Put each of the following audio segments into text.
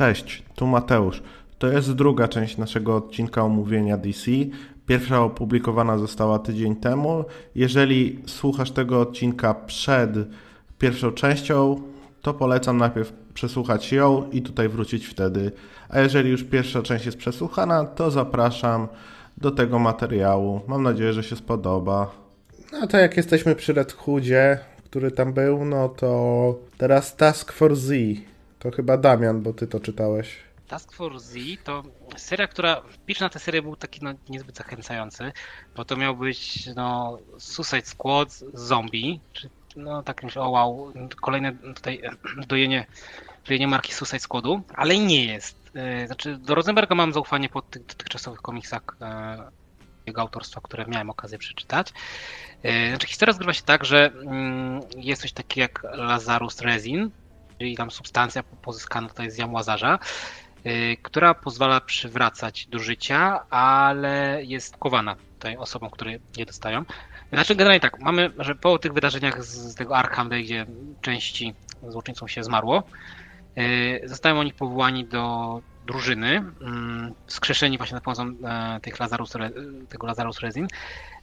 Cześć, tu Mateusz. To jest druga część naszego odcinka omówienia DC. Pierwsza opublikowana została tydzień temu. Jeżeli słuchasz tego odcinka przed pierwszą częścią, to polecam najpierw przesłuchać ją i tutaj wrócić wtedy. A jeżeli już pierwsza część jest przesłuchana, to zapraszam do tego materiału. Mam nadzieję, że się spodoba. No to jak jesteśmy przy Red Hoodzie, który tam był, no to teraz Task Force Z. To chyba Damian, bo ty to czytałeś. Task Force Z to seria, która pierwszy na tę serię był taki no, niezbyt zachęcający, bo to miał być no, Suicide Squad zombie, czy no tak myślę, o wow, kolejne tutaj dojenie, dojenie marki Suicide Squadu, ale nie jest. Znaczy do Rosenberga mam zaufanie po tych dotychczasowych komiksach jego autorstwa, które miałem okazję przeczytać. Znaczy historia zgrywa się tak, że jest coś takiego jak Lazarus Resin, czyli tam substancja pozyskana tutaj z jam Łazarza, która pozwala przywracać do życia, ale jest kowana tutaj osobom, które je dostają. Znaczy generalnie tak, mamy, że po tych wydarzeniach z tego Arkham, gdzie części złoczyńcom się zmarło, zostają oni powołani do drużyny, skrzeszeni właśnie na pomocą tych Lazarus, tego Lazarus Resin,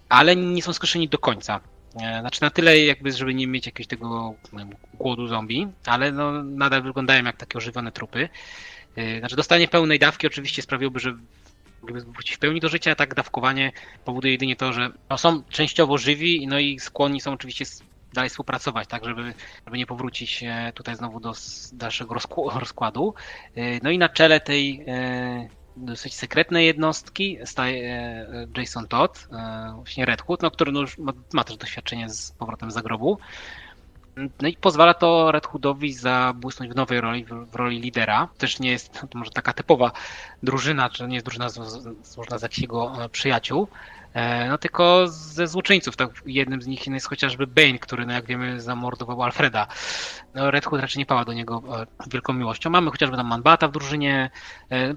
ale nie są skrzeszeni do końca. Znaczy na tyle jakby, żeby nie mieć jakiegoś tego głodu zombie, ale no, nadal wyglądają jak takie ożywione trupy. Znaczy dostanie pełnej dawki oczywiście sprawiłoby, że wrócić w pełni do życia, tak dawkowanie powoduje jedynie to, że no, są częściowo żywi, no i skłonni są oczywiście dalej współpracować, tak, żeby, żeby nie powrócić tutaj znowu do dalszego rozkładu. No i na czele tej dosyć sekretnej jednostki staje Jason Todd, właśnie Red Hood, no, który no już ma, ma też doświadczenie z powrotem z zagrobu. No i pozwala to Red Hoodowi zabłysnąć w nowej roli, w, roli lidera. Też nie jest to może taka typowa drużyna, czy nie jest drużyna złożona z jakichś jego przyjaciół, no tylko ze złoczyńców. Tak, jednym z nich jest chociażby Bane, który, no jak wiemy, zamordował Alfreda. No, Red Hood raczej nie pała do niego wielką miłością. Mamy chociażby tam Manbata w drużynie.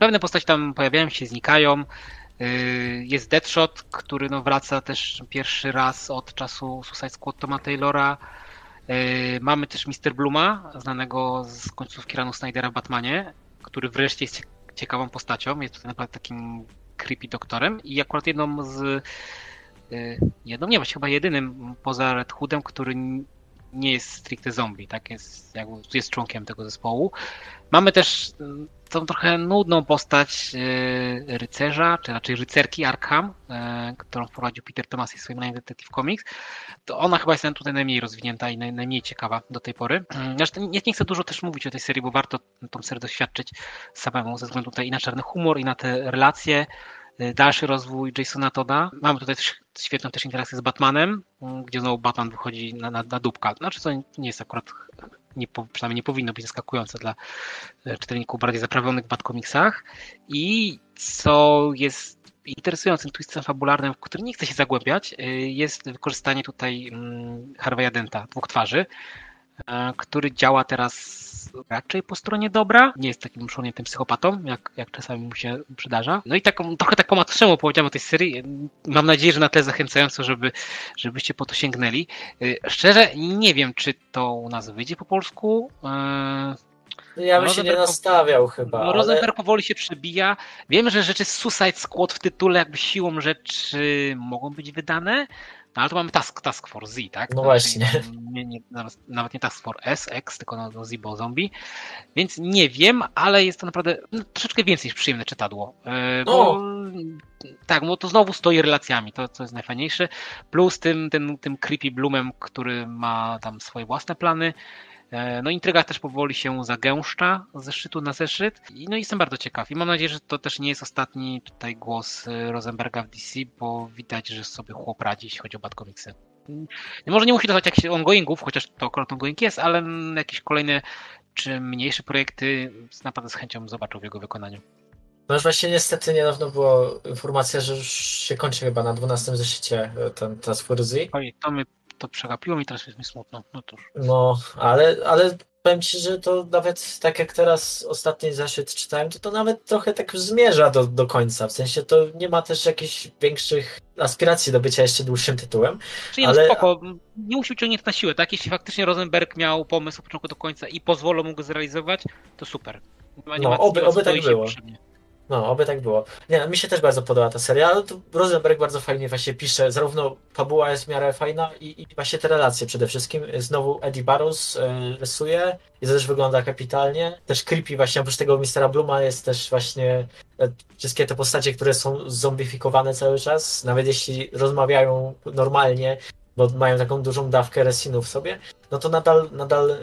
Pewne postaci tam pojawiają się, znikają. Jest Deadshot, który no, wraca też pierwszy raz od czasu Suicide Squad Toma Taylora. Mamy też Mr. Bluma, znanego z końcówki Ranu Snydera w Batmanie, który wreszcie jest ciekawą postacią. Jest tutaj naprawdę takim creepy doktorem i akurat jedną z jedną, nie właściwie chyba jedynym poza Red Hoodem, który nie jest stricte zombie, tak? Jest, jakby, jest członkiem tego zespołu. Mamy też tą trochę nudną postać rycerza, czy raczej rycerki Arkham, którą wprowadził Peter Thomas w swoim Nine Detective Comics. To ona chyba jest tutaj najmniej rozwinięta i naj, najmniej ciekawa do tej pory. Zresztą nie, nie chcę dużo też mówić o tej serii, bo warto tą serię doświadczyć samemu ze względu tutaj i na czarny humor, i na te relacje dalszy rozwój Jasona Toda. Mamy tutaj też świetną też interakcję z Batmanem, gdzie znowu Batman wychodzi na, na, na dupka. Znaczy to nie jest akurat, nie, przynajmniej nie powinno być zaskakujące dla czytelników bardziej zaprawionych w Batkomiksach. I co jest interesującym twistem fabularnym, w który nie chcę się zagłębiać, jest wykorzystanie tutaj Harvey'a Denta, dwóch twarzy, który działa teraz raczej po stronie dobra. Nie jest takim szurniętym psychopatą, jak, jak czasami mu się przydarza. No i taką, trochę tak po macoszemu powiedziałem o tej serii. Mam nadzieję, że na tle zachęcająco, żeby, żebyście po to sięgnęli. Szczerze, nie wiem, czy to u nas wyjdzie po polsku. Ja bym się nie nastawiał chyba. No, ale... Powoli się przebija. Wiem, że rzeczy Suicide Squad w tytule jakby siłą rzeczy mogą być wydane, no ale to mamy Task, task Force Z, tak? No właśnie. Nie, nie, nawet, nie Task Force S, X, tylko no, no Zibo Zombie. Więc nie wiem, ale jest to naprawdę no, troszeczkę więcej niż przyjemne czytadło. Yy, bo, tak, bo to znowu stoi relacjami, to co jest najfajniejsze. Plus tym, tym, tym creepy Bloomem, który ma tam swoje własne plany. No intryga też powoli się zagęszcza ze szczytu na zeszyt. I no jestem bardzo ciekaw i mam nadzieję, że to też nie jest ostatni tutaj głos Rosenberga w DC, bo widać, że sobie chłop radzi, jeśli chodzi o Bad Comicsy. Może nie musi być jakichś ongoingów, chociaż to akurat ongoing jest, ale jakieś kolejne czy mniejsze projekty naprawdę z chęcią zobaczył w jego wykonaniu. No już właśnie niestety niedawno była informacja, że już się kończy chyba na 12 zeszycie ten Task Force Oj, to mnie to przegapiło mi, teraz jest mi smutno. No, cóż. no ale, ale powiem Ci, że to nawet tak jak teraz ostatni zeszyt czytałem, to to nawet trochę tak zmierza do, do końca. W sensie to nie ma też jakichś większych aspiracji do bycia jeszcze dłuższym tytułem. Czyli ale... no spoko, nie musi ciągnięć na siłę, tak? Jeśli faktycznie Rosenberg miał pomysł od początku do końca i pozwolą mu go zrealizować, to super. Nie No, oby- oby tak było. potrzebnie. No, oby tak było. Nie, mi się też bardzo podoba ta seria, ale tu Rosenberg bardzo fajnie właśnie pisze, zarówno fabuła jest w miarę fajna i, i właśnie te relacje przede wszystkim. Znowu Eddie Barrows y, rysuje i to też wygląda kapitalnie. Też creepy właśnie, oprócz tego Mistera Bluma jest też właśnie e, wszystkie te postacie, które są zombifikowane cały czas, nawet jeśli rozmawiają normalnie, bo mają taką dużą dawkę resinu w sobie, no to nadal, nadal, e,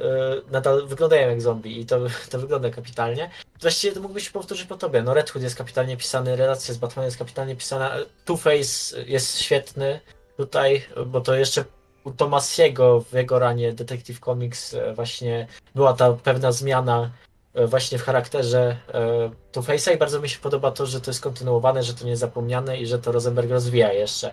nadal wyglądają jak zombie i to, to wygląda kapitalnie. Właściwie to mógłby się powtórzyć po tobie. No Red Hood jest kapitalnie pisany, relacja z Batmanem jest kapitalnie pisana, Two-Face jest świetny tutaj, bo to jeszcze u Tomasiego w jego ranie Detective Comics e, właśnie była ta pewna zmiana e, właśnie w charakterze Two-Face'a i bardzo mi się podoba to, że to jest kontynuowane, że to nie jest zapomniane i że to Rosenberg rozwija jeszcze.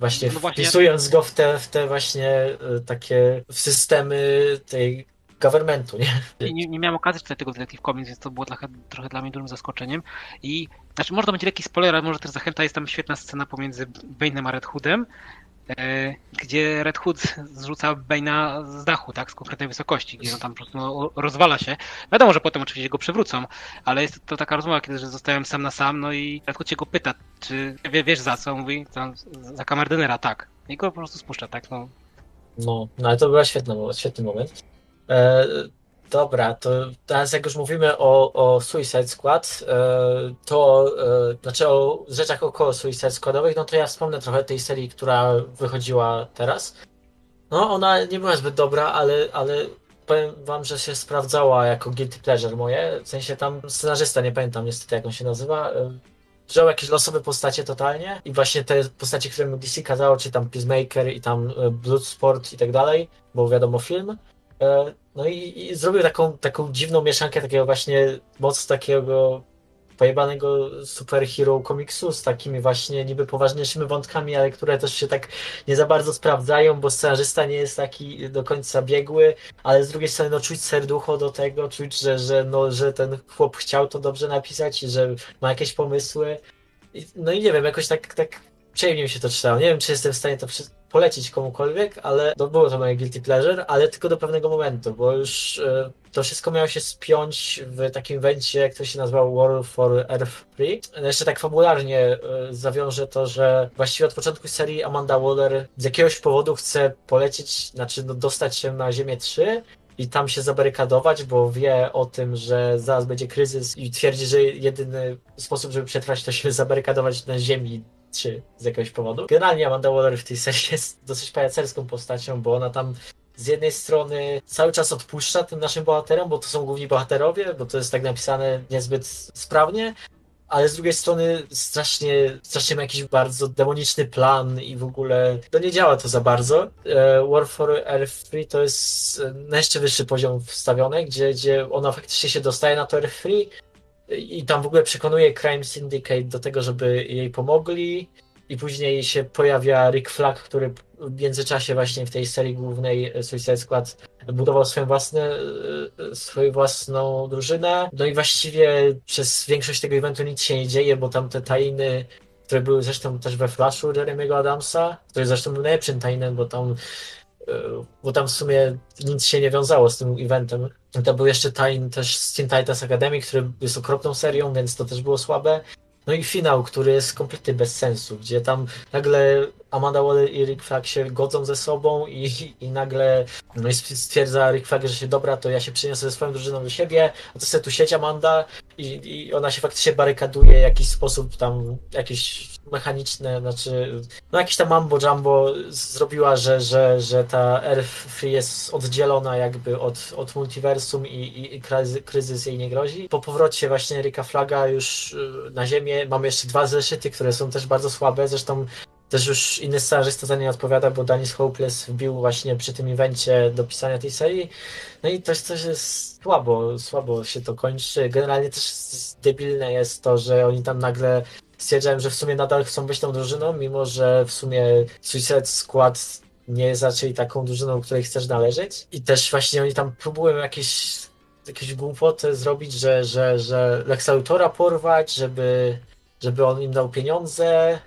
Właśnie No właśnie, wpisując go w te, w te właśnie e, takie w systemy tej governmentu, nie? Nie, nie, miałem okazji czytać tego Detective Comics, więc to było trochę, trochę dla mnie dużym zaskoczeniem. I znaczy, może to będzie lekki spoiler, ale może też zachęta. Jest tam świetna scena pomiędzy Bane'em a Red Hoodem, gdzie Red Hood zrzuca Bane'a z dachu, tak, z konkretnej wysokości, gdzie on tam po prostu no, rozwala się. Wiadomo, że potem oczywiście go przywrócą, ale jest to taka rozmowa, kiedy zostałem sam na sam, no i Red Hood się go pyta, czy wie, wiesz za co? Mówi, tam, za kamerdynera, tak. I go po prostu spuszcza, tak, no. No, no ale to był świetny, świetny moment. E, dobra, to teraz jak już mówimy o, o Suicide Squad, e, to e, znaczy o rzeczach około Suicide Squadowych, no to ja wspomnę trochę tej serii, która wychodziła teraz. No, ona nie była zbyt dobra, ale, ale powiem wam, że się sprawdzała jako guilty pleasure moje. W sensie tam scenarzysta, nie pamiętam niestety jak on się nazywa, e, wziął jakieś losowe postacie totalnie i właśnie te postacie, które mu DC kazało, czy tam Peacemaker i tam Bloodsport i tak dalej, bo wiadomo film. E, No i, i zrobił taką, taką dziwną mieszankę takiego właśnie moc takiego pojebanego superhero komiksu z takimi właśnie niby poważniejszymi wątkami, ale które też się tak nie za bardzo sprawdzają, bo scenarzysta nie jest taki do końca biegły, ale z drugiej strony no czuć serducho do tego, czuć, że, że, no, że ten chłop chciał to dobrze napisać i że ma jakieś pomysły. I, no i nie wiem, jakoś tak, tak przyjemnie mi się to czytało. Nie wiem, czy jestem w stanie to polecić komukolwiek, ale to było to moje guilty pleasure, ale tylko do pewnego momentu, bo już e, to wszystko miało się spiąć w takim wencie, który się nazywał War for Earth Free. No Jeszcze tak fabularnie e, zawiążę to, że właściwie od początku serii Amanda Waller z jakiegoś powodu chce polecieć, znaczy no, dostać się na Ziemię 3 i tam się zabarykadować, bo wie o tym, że zaraz będzie kryzys i twierdzi, że jedyny sposób, żeby przetrwać, to się zabarykadować na Ziemi 3 z jakiegoś powodu. Generalnie Amanda Waller w tej serii jest dosyć pajacerską postacią, bo ona tam z jednej strony cały czas odpuszcza tym naszym bohaterom, bo to są główni bohaterowie, bo to jest tak napisane niezbyt sprawnie, ale z drugiej strony strasznie, strasznie ma jakiś bardzo demoniczny plan i w ogóle to nie działa to za bardzo. E, War for Free to jest e, na jeszcze wyższy poziom wstawiony, gdzie, gdzie ona faktycznie się dostaje na to Free i tam w ogóle przekonuje Crime Syndicate do tego, żeby jej pomogli i później się pojawia Rick Flag, który w międzyczasie właśnie w tej serii głównej Suicide Squad budował swoją własne, e, swoją własną drużynę. No i właściwie przez większość tego eventu nic się nie dzieje, bo tam te tajny, które były zresztą też we Flashu Jeremy'ego Adamsa, który zresztą był najlepszym tajnem, bo tam e, bo tam w sumie nic się nie wiązało z tym eventem. To był jeszcze Tain też z Teen Titans Academy, który jest okropną serią, więc to też było słabe. No i finał, który jest kompletnie bez sensu, gdzie tam nagle Amanda Waller i Rick Flag się godzą ze sobą i, i nagle no i stwierdza Rick Flag, że się dobra, to ja się przyniosę ze swoją drużyną do siebie, a to sobie tu sieć Amanda i, i ona się faktycznie barykaduje w jakiś sposób tam, jakieś mechaniczne, znaczy no jakieś tam mambo jumbo zrobiła, że, że, że ta Earth jest oddzielona jakby od, od multiversum i, i, i kryzys, kryzys jej nie grozi. Po powrocie właśnie Ricka Flaga już y, na ziemię mamy jeszcze dwa zeszyty, które są też bardzo słabe, zresztą też już inny scenarzysta za nie odpowiada, bo Danis Hopeless wbił właśnie przy tym evencie do pisania tej serii. No i też coś jest słabo, słabo się to kończy. Generalnie też debilne jest to, że oni tam nagle stwierdzają, że w sumie nadal chcą być tą drużyną, mimo że w sumie Suicide Squad nie jest taką drużyną, której chcesz należeć. I też właśnie oni tam próbują jakieś, jakieś głupoty zrobić, że, że, że Lexa Luthora porwać, żeby, żeby on im dał pieniądze,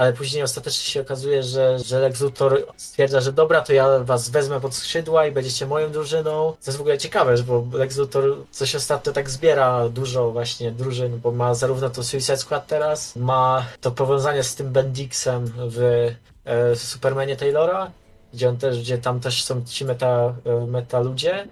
ale później ostatecznie się okazuje, że, że Lex Luthor stwierdza, że dobra, to ja was wezmę pod skrzydła i będziecie moją drużyną. To jest w ogóle ciekawe, bo Lex Luthor coś ostatnio tak zbiera dużo właśnie drużyn, bo ma zarówno to Suicide Squad teraz, ma to powiązanie z tym Bendixem w e, Supermanie Taylora, gdzie on też, gdzie tam też są ci meta, e, meta ludzie.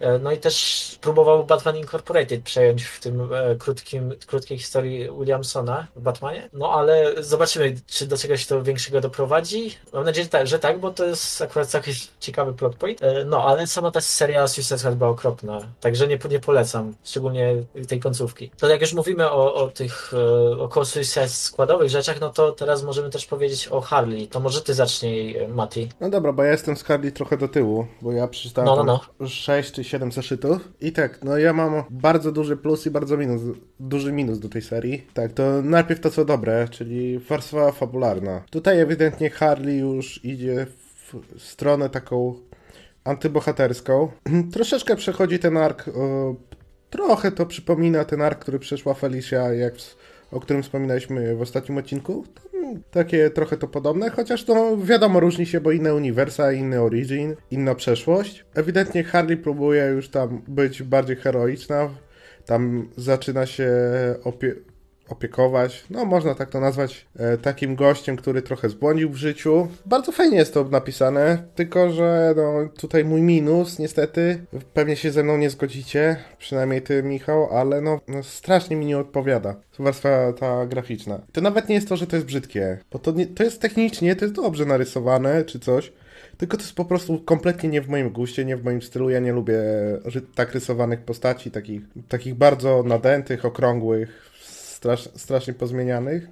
E, no i też próbował Batman Incorporated przejąć w tym e, krótkim, krótkiej historii Williamsona w Batmanie. No ale zobaczymy, czy do czegoś to większego doprowadzi. Mam nadzieję, że tak, że tak bo to jest akurat całkiem ciekawy plot point. E, no ale sama ta seria Suicide Squad była okropna, także nie, nie polecam, szczególnie tej końcówki. To jak już mówimy o, o tych około Suicide Squadowych rzeczach, no to teraz możemy też powiedzieć o Harley. To może ty zacznij, Mati. No dobra, bo ja jestem z Harley trochę do tyłu, bo ja przeczytałem no, no, no. 6 czy 7 zeszytów. I tak, no ja mam bardzo duży plus i bardzo minus, duży minus do tej serii. Tak, to najpierw to co dobre, czyli warstwa fabularna. Tutaj ewidentnie Harley już idzie w stronę taką antybohaterską. Troszeczkę przechodzi ten ark, o, trochę to przypomina ten ark, który przeszła Felicia, jak o którym wspominaliśmy w ostatnim odcinku. Takie trochę to podobne, chociaż to wiadomo, różni się, bo inne uniwersa, inny origin, inna przeszłość. Ewidentnie Harley próbuje już tam być bardziej heroiczna. Tam zaczyna się opie opiekować, no można tak to nazwać, e, takim gościem, który trochę zbłądził w życiu. Bardzo fajnie jest to napisane, tylko że no, tutaj mój minus, niestety, pewnie się ze mną nie zgodzicie, przynajmniej ty, Michał, ale no, no strasznie mi nie odpowiada warstwa ta graficzna. To nawet nie jest to, że to jest brzydkie, bo to, nie, to jest technicznie, to jest dobrze narysowane, czy coś, tylko to jest po prostu kompletnie nie w moim guście, nie w moim stylu. Ja nie lubię tak rysowanych postaci, takich, takich bardzo nadętych, okrągłych, strasz, strasznie pozmienianych.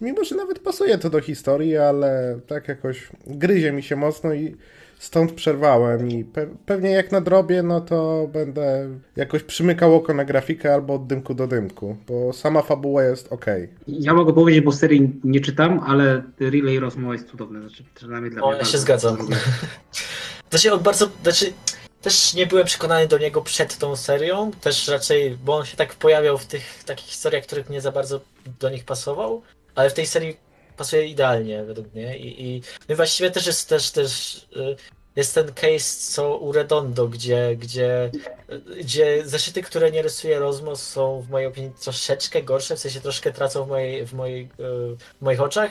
Mimo, że nawet pasuje to do historii, ale tak jakoś gryzie mi się mocno i stąd przerwałem i pe pewnie jak nadrobię, no to będę jakoś przymykał oko na grafikę albo od dymku do dymku, bo sama fabuła jest ok. Ja mogę powiedzieć, bo serii nie czytam, ale Relay Rozmowa jest cudowny, znaczy przynajmniej dla o, mnie. Ja się zgadzam. Znaczy on bardzo, znaczy też nie byłem przekonany do niego przed tą serią, też raczej, bo on się tak pojawiał w tych takich historiach, których nie za bardzo do nich pasował, ale w tej serii pasuje idealnie według mnie. I, i, no właściwie też jest też, też y, jest ten case co u Redondo, gdzie, gdzie, gdzie zeszyty, które nie rysuje Rozmos są w mojej opinii troszeczkę gorsze, w sensie troszkę tracą w, mojej, w, mojej, y, w moich oczach.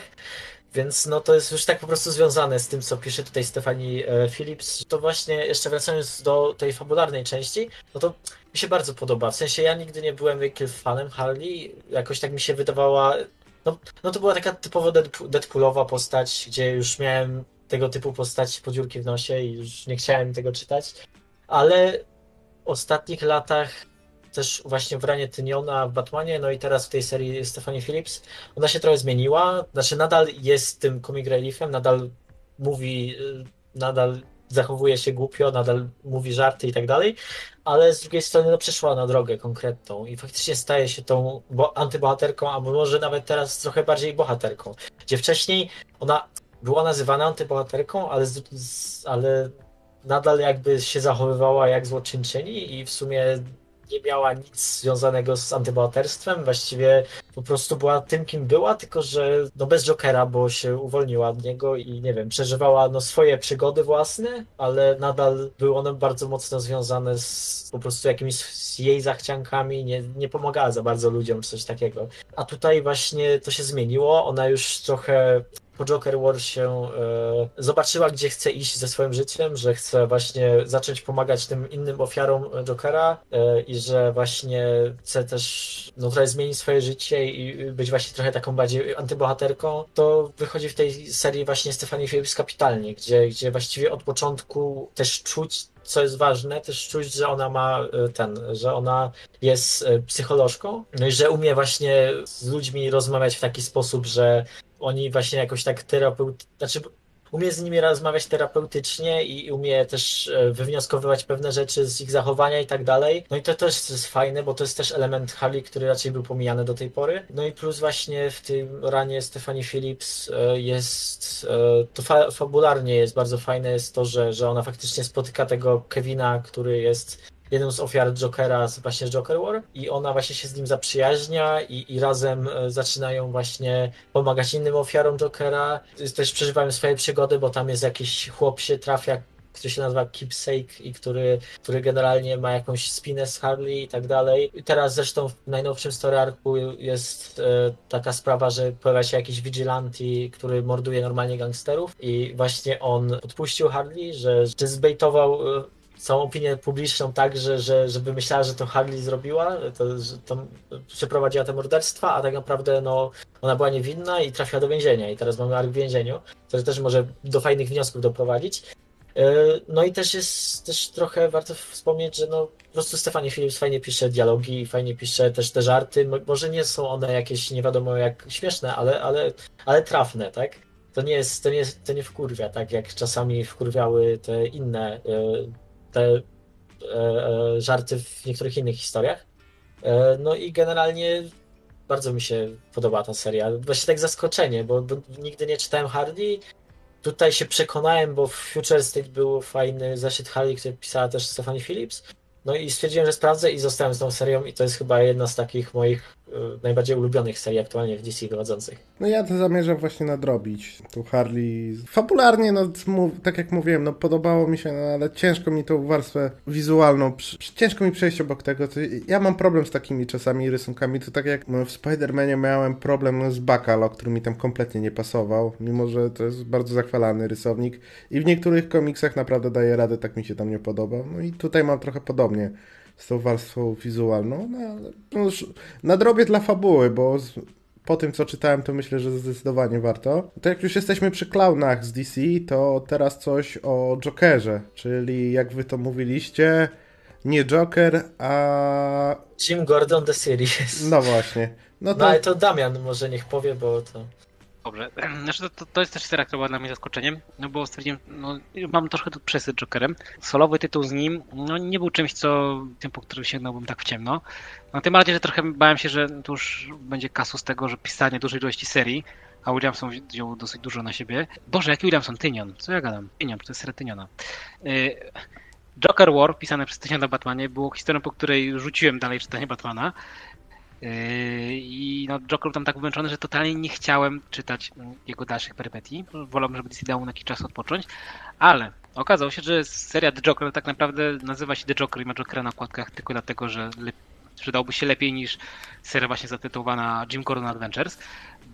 Więc no to jest już tak po prostu związane z tym, co pisze tutaj Stefani e, Phillips. To właśnie jeszcze wracając do tej fabularnej części, no to mi się bardzo podoba. W sensie ja nigdy nie byłem wielkim fanem Harley. Jakoś tak mi się wydawała. No, no to była taka typowo Deadpoolowa postać, gdzie już miałem tego typu postaci podziurki w nosie i już nie chciałem tego czytać. Ale w ostatnich latach też właśnie w ranie Tyniona w Batmanie, no i teraz w tej serii Stephanie Phillips, ona się trochę zmieniła, znaczy nadal jest tym comic reliefem, nadal mówi, y, nadal zachowuje się głupio, nadal mówi żarty i tak dalej, ale z drugiej strony no, przeszła na drogę konkretną i faktycznie staje się tą bo, antybohaterką, albo może nawet teraz trochę bardziej bohaterką, gdzie wcześniej ona była nazywana antybohaterką, ale, z, ale nadal jakby się zachowywała jak złoczyńczyni i w sumie nie miała nic związanego z antybohaterstwem, właściwie po prostu była tym, kim była, tylko że no bez Jokera, bo się uwolniła od niego i nie wiem, przeżywała no swoje przygody własne, ale nadal były one bardzo mocno związane z po prostu jakimiś jej zachciankami, nie, nie pomagała za bardzo ludziom czy coś takiego. A tutaj właśnie to się zmieniło, ona już trochę po Joker War się e, zobaczyła, gdzie chce iść ze swoim życiem, że chce właśnie zacząć pomagać tym innym ofiarom Jokera e, i że właśnie chce też no, trochę zmienić swoje życie i być właśnie trochę taką bardziej antybohaterką, to wychodzi w tej serii właśnie Stefanie Phillips kapitalnie, gdzie, gdzie właściwie od początku też czuć co jest ważne, też czuć, że ona ma e, ten, że ona jest psycholożką, no i że umie właśnie z ludźmi rozmawiać w taki sposób, że oni właśnie jakoś tak terapeut, znaczy umie z nimi rozmawiać terapeutycznie i umie też e, wywnioskowywać pewne rzeczy z ich zachowania i tak dalej. No i to też jest fajne, bo to jest też element Harley, który raczej był pomijany do tej pory. No i plus właśnie w tym ranie Stephanie Phillips e, jest, e, to fa fabularnie jest bardzo fajne jest to, że, że ona faktycznie spotyka tego Kevina, który jest jedną z ofiar Jokera, właśnie Joker War i ona właśnie się z nim zaprzyjaźnia i, i razem e, zaczynają właśnie pomagać innym ofiarom Jokera. Też przeżywają swoje przygody, bo tam jest jakiś chłop się trafia, który się nazywa Keepsake i który, który generalnie ma jakąś spinę z Harley i tak dalej. I teraz zresztą w najnowszym story arcu jest e, taka sprawa, że pojawia się jakiś vigilante, który morduje normalnie gangsterów i właśnie on odpuścił Harley, że, że zbejtował e, całą opinię publiczną tak, że, że, żeby myślała, że to Harley zrobiła, to, że to przeprowadziła te morderstwa, a tak naprawdę no, ona była niewinna i trafiła do więzienia i teraz mamy ark w więzieniu, to też może do fajnych wniosków doprowadzić. E, no i też jest też trochę warto wspomnieć, że no po prostu Stefanie Phillips fajnie pisze dialogi, fajnie pisze też te żarty. Może nie są one jakieś nie wiadomo jak śmieszne, ale, ale, ale trafne, tak? To nie jest, to nie, jest, to nie wkurwia, tak jak czasami wkurwiały te inne e, te e, żarty w niektórych innych historiach. No i generalnie bardzo mi się podoba ta seria. Właśnie tak zaskoczenie, bo, nigdy nie czytałem Hardy Tutaj się przekonałem, bo w Future State był fajny zeszyt Harley, który pisała też Stephanie Phillips. No i stwierdziłem, że sprawdzę i zostałem z tą serią i to jest chyba jedna z takich moich najbardziej ulubionych serii aktualnie w DC wychodzących. No ja to zamierzam właśnie nadrobić. Tu Harley fabularnie, no tak jak mówiłem, no podobało mi się, no, ale ciężko mi tą warstwę wizualną, ciężko mi przejść obok tego. Ja mam problem z takimi czasami rysunkami, to tak jak no, w Spider-Manie miałem problem z Bakalo, który mi tam kompletnie nie pasował, mimo że to jest bardzo zachwalany rysownik i w niektórych komiksach naprawdę daje radę, tak mi się tam nie podoba. No i tutaj mam trochę podobnie z tą warstwą wizualną. No, no, nadrobię dla fabuły, bo z, po tym, co czytałem, to myślę, że zdecydowanie warto. To jak już jesteśmy przy klaunach z DC, to teraz coś o Jokerze, czyli jak wy to mówiliście, nie Joker, a... Jim Gordon The Series. No właśnie. No, no to... no ale to Damian może niech powie, bo to... Dobrze. Znaczy to, to, to, jest też seria, która była dla mnie zaskoczeniem, no bo stwierdziłem, no mam trochę przesyt Jokerem. Solowy tytuł z nim, no nie był czymś, co tym, po którym sięgnąłbym tak w ciemno. No tym bardziej, że trochę bałem się, że to już będzie kasus tego, że pisanie dużej ilości serii, a Williamson wziął dosyć dużo na siebie. Boże, jaki Williamson? Tynion. Co ja gadam? Tynion, to jest seria Tyniona. Y, Joker War, pisane przez Tyniona Batmanie, było historią, po której rzuciłem dalej czytanie Batmana. Yy, I no, Joker tam tak wymęczony, że totalnie nie chciałem czytać jego dalszych perypetii. Wolałbym, żeby DC dał mu jakiś czas odpocząć. Ale okazało się, że seria The Joker tak naprawdę nazywa się The Joker i ma Jokera na okładkach tylko dlatego, że przydałby się lepiej niż seria właśnie zatytułowana Jim Gordon Adventures,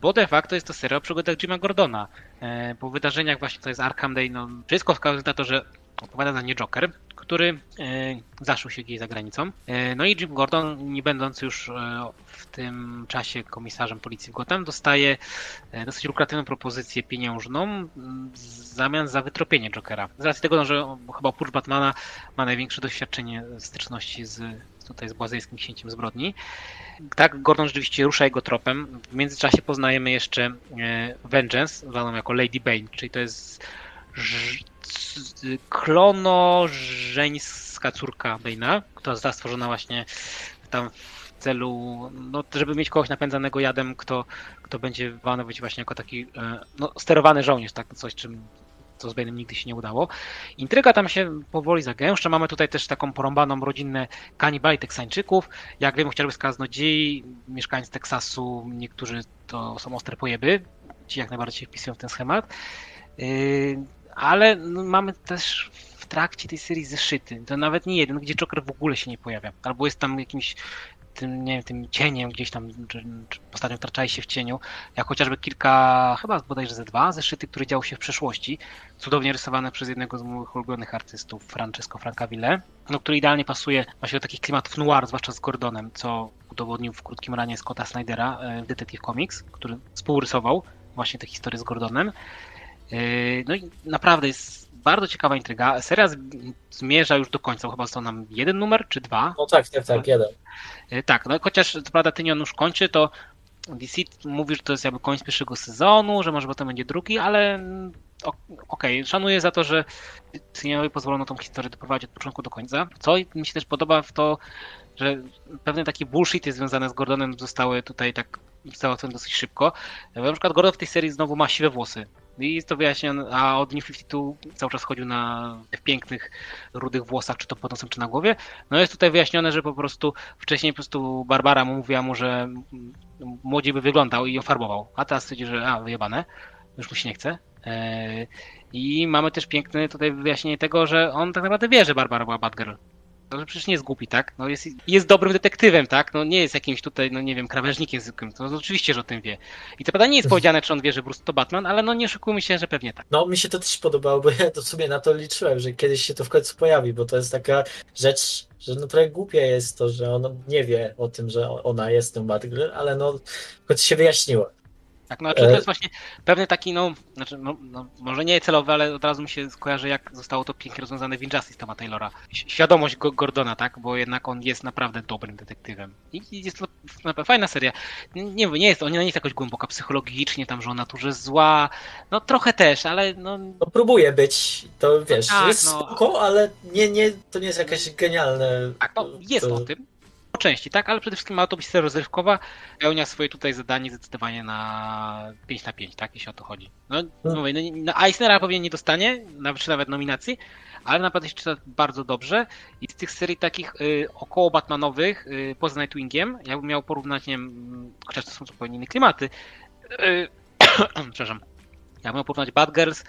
bo de facto jest to seria o przygodach Jima Gordona. Yy, po wydarzeniach właśnie to jest Arkham Day, no wszystko wskazuje na to, że odpowiada za nie Joker, który e, zaszył się gdzieś za granicą. E, no i Jim Gordon, nie będąc już e, w tym czasie komisarzem policji w Gotham, dostaje dosyć lukratywną propozycję pieniężną w zamian za wytropienie Jokera. Z racji tego, no, że chyba oprócz Batmana ma największe doświadczenie styczności z tutaj z błazeńskim księciem zbrodni. Tak, Gordon rzeczywiście rusza jego tropem. W międzyczasie poznajemy jeszcze Vengeance, zwaną jako Lady Bane, czyli to jest klonożeńska córka Bane'a, która została stworzona właśnie tam w celu, no, żeby mieć kogoś napędzanego jadem, kto, kto będzie być właśnie jako taki e, no, sterowany żołnierz, tak, coś czym co z Bane'em nigdy się nie udało. Intryga tam się powoli zagęszcza. Mamy tutaj też taką porąbaną rodzinę kanibali teksańczyków. Jak wiemy, chociażby z kaznodziei, mieszkańcy Teksasu, niektórzy to są ostre pojeby. Ci jak najbardziej wpisują w ten schemat. Ale no, mamy też w trakcie tej serii zeszyty. To nawet nie jeden, gdzie Joker w ogóle się nie pojawia. Albo jest tam jakimś tym, nie wiem, tym cieniem gdzieś tam, czy, czy wtraczali się w cieniu, jak chociażby kilka, chyba bodajże ze dwa zeszyty, które działy się w przeszłości, cudownie rysowane przez jednego z moich ulubionych artystów, Francesco Francaville, no, który idealnie pasuje właśnie do takich klimatów noir, zwłaszcza z Gordonem, co udowodnił w krótkim ranie Scotta Snydera e, w Detective Comics, który współrysował właśnie te historie z Gordonem. Yy, no i naprawdę jest bardzo ciekawa intryga. Seria zmierza już do końca, chyba został nam jeden numer czy dwa. No tak, tak, tak, jeden. Yy, tak, no chociaż co prawda Tynion już kończy, to DC mówi, że to jest jakby koniec pierwszego sezonu, że może potem będzie drugi, ale okej, okay, szanuję za to, że Tynionowi pozwolono tą historię doprowadzić od początku do końca. Co mi się też podoba w to, że pewne takie bullshity związane z Gordonem zostały tutaj tak załatwione dosyć szybko. Na przykład Gordon w tej serii znowu ma siwe włosy I jest to wyjaśnione, a od New 52 cały czas chodził na w pięknych, rudych włosach, czy to pod nosem, czy na głowie. No jest tutaj wyjaśnione, że po prostu wcześniej po prostu Barbara mówiła mu, że młodziej by wyglądał i ofarbował. A teraz stwierdzi, że a, wyjebane, już mu się nie chce. E, I mamy też piękne tutaj wyjaśnienie tego, że on tak naprawdę wie, że Barbara była Batgirl. No, przecież nie jest głupi, tak? No jest, jest dobrym detektywem, tak? No nie jest jakimś tutaj, no nie wiem, krawężnikiem zwykłym. To oczywiście, że o tym wie. I to prawda nie jest powiedziane, czy on wie, że Bruce to Batman, ale no nie szukujmy się, że pewnie tak. No mi się to też podobało, bo ja to w sumie na to liczyłem, że kiedyś się to w końcu pojawi, bo to jest taka rzecz, że no trochę głupie jest to, że on nie wie o tym, że ona jest tym Batgirl, ale no w końcu się wyjaśniło. Tak, no znaczy to jest właśnie pewny taki, no, znaczy, no, no, może nie celowy, ale od razu mi się skojarzy, jak zostało to pięknie rozwiązane w Injustice Toma Taylora. Świadomość Gordona, tak, bo jednak on jest naprawdę dobrym detektywem. I jest to naprawdę fajna seria. Nie, nie jest, on nie jest jakoś głęboka psychologicznie, tam, że ona naturze zła, no trochę też, ale no... no próbuje być, to wiesz, tak, jest no... spoko, ale nie, nie, to nie jest jakieś genialne... Tak, no, jest to... o tym, części, tak, ale przede wszystkim ma seria rozrywkowa, pełnia swoje tutaj zadanie zdecydowanie na 5 na 5, tak, jeśli o to chodzi. No, hmm. mówię, no, no Eisnera pewnie nie dostanie, nawet, czy nawet nominacji, ale naprawdę się czyta bardzo dobrze i z tych serii takich y, około Batmanowych, y, poza Nightwingiem, jakbym miał porównać, nie wiem, chociaż to są zupełnie inne klimaty, y, przepraszam, ja bym porównać Batgirls,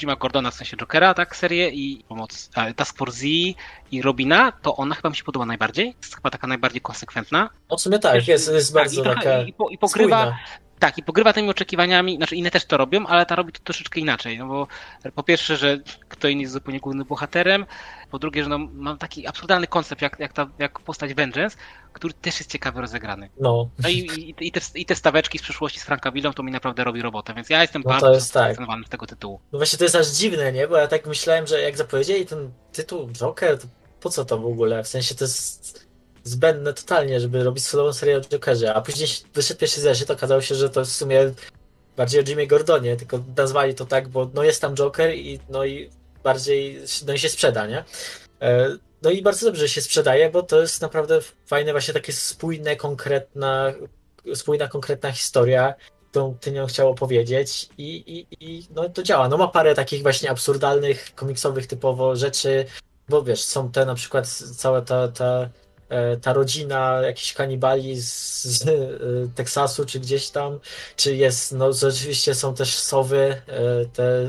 Jima Gordona, w sensie Jokera, tak, serię i pomoc Task Force Z i Robina, to ona chyba mi się podoba najbardziej. Jest chyba taka najbardziej konsekwentna. O sumie tak, jest, jest tak, bardzo i, taka i, i, i spójna. Tak, i pogrywa tymi oczekiwaniami, znaczy inne też to robią, ale ta robi to troszeczkę inaczej, no bo po pierwsze, że kto inny jest zupełnie głównym bohaterem, po drugie, że no, mam taki absurdalny koncept, jak, jak, ta, jak postać Vengeance, który też jest ciekawy rozegrany. No. no i, i, i, te, i te staweczki z przyszłości z Frankavillą to mi naprawdę robi robotę, więc ja jestem no bardzo zafascynowany tak. z tego tytułu. No właśnie to jest aż dziwne, nie? Bo ja tak myślałem, że jak zapowiedzieli ten tytuł Joker, to po co to w ogóle? W sensie to jest zbędne totalnie, żeby robić solową serię o Jokerze, a później wyszedł pierwszy zeszyt, okazało się, że to w sumie bardziej o Jimmy Gordonie, tylko nazwali to tak, bo no jest tam Joker i no i bardziej, no i się sprzeda, nie? E, no i bardzo dobrze się sprzedaje, bo to jest naprawdę fajne, właśnie takie spójne, konkretna, spójna, konkretna historia, którą ty nią chciał opowiedzieć i, i, i no to działa. No ma parę takich właśnie absurdalnych, komiksowych typowo rzeczy, bo wiesz, są te na przykład cała ta, ta ta rodzina jakichś kanibali z, z e, Teksasu czy gdzieś tam, czy jest, no rzeczywiście są też sowy, e, te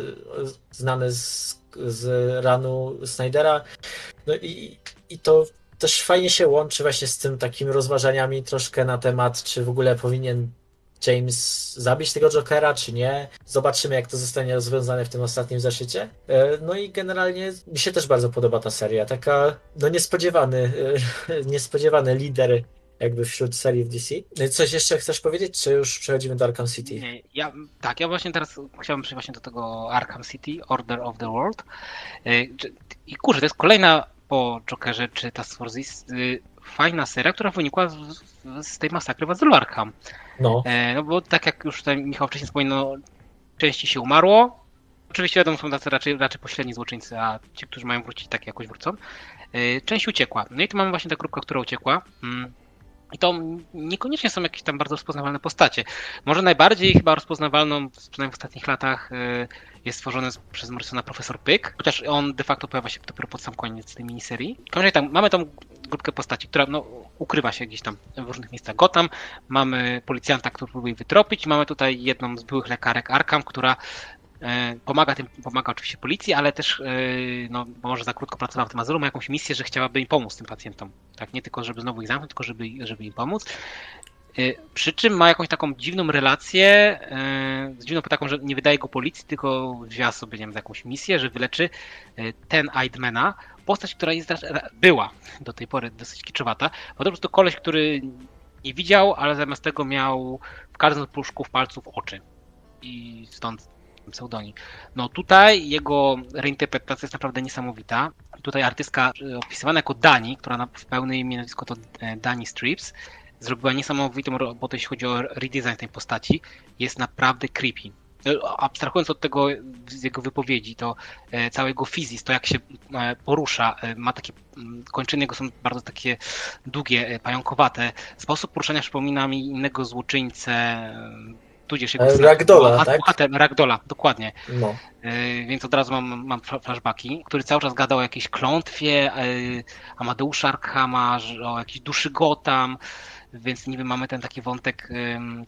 znane z, z ranu Snydera, no i, i to też fajnie się łączy właśnie z tym takimi rozważaniami troszkę na temat, czy w ogóle powinien James zabić tego Jokera, czy nie. Zobaczymy, jak to zostanie rozwiązane w tym ostatnim zeszycie. E, no i generalnie mi się też bardzo podoba ta seria. Taka, no niespodziewany, e, niespodziewany lider jakby wśród serii w DC. No coś jeszcze chcesz powiedzieć, czy już przechodzimy do Arkham City? Nie, ja, tak, ja właśnie teraz chciałbym przejść właśnie do tego Arkham City, Order of the World. E, I kurczę, to jest kolejna po Jokerze czy Task Force fajna seria, która wynikła z, z tej masakry w Arkham. No. E, no bo tak jak już tutaj Michał wcześniej wspominał, części się umarło. Oczywiście wiadomo, są tacy raczej, raczej pośredni złoczyńcy, a ci, którzy mają wrócić, tak jakoś wrócą. E, część uciekła. No i tu mamy właśnie tę grupkę, która uciekła. Mm. I to niekoniecznie są jakieś tam bardzo rozpoznawalne postacie. Może najbardziej chyba rozpoznawalną, przynajmniej w ostatnich latach, e, jest stworzony przez Morrisona profesor Pyk, chociaż on de facto pojawia się dopiero pod sam koniec tej miniserii. Tam mamy tą grupkę postaci, która no, ukrywa się gdzieś tam w różnych miejscach Gotham. Mamy policjanta, który próbuje wytropić. Mamy tutaj jedną z byłych lekarek Arkham, która pomaga tym, pomaga oczywiście policji, ale też e, no, może za krótko pracowała w tym azylu, ma jakąś misję, że chciałaby im pomóc tym pacjentom. Tak, nie tylko żeby znowu ich zamknąć, tylko żeby, żeby im pomóc. E, przy czym ma jakąś taką dziwną relację, z dziwną taką, że nie wydaje go policji, tylko wzięła sobie nie wiem, jakąś misję, że wyleczy ten Aidmana, postać, która jest, była do tej pory dosyć kiczowata, bo to koleś, który nie widział, ale zamiast tego miał w każdym puszku w palców oczy. I stąd pseudonim. No tutaj jego reinterpretacja jest naprawdę niesamowita. Tutaj artystka e, opisywana jako Dani, która na, w pełnej imię nazwisko to e, Dani Strips, zrobiła niesamowitą robotę, jeśli chodzi o redesign tej postaci. Jest naprawdę creepy abstrahując od tego z jego wypowiedzi, to e, całego fizis, to jak się e, porusza, e, ma takie mm, kończyny jego są bardzo takie długie, pająkowate. Sposób poruszania przypomina mi innego złoczyńcę, tudzież jego Ragdola, tak? Bohater, Ragdola, dokładnie. No. Więc od razu mam, mam flashbacki, który cały czas gadał o jakiejś klątwie Amadeusza Arkhama, o jakiejś duszy Gotham, więc niby mamy ten taki wątek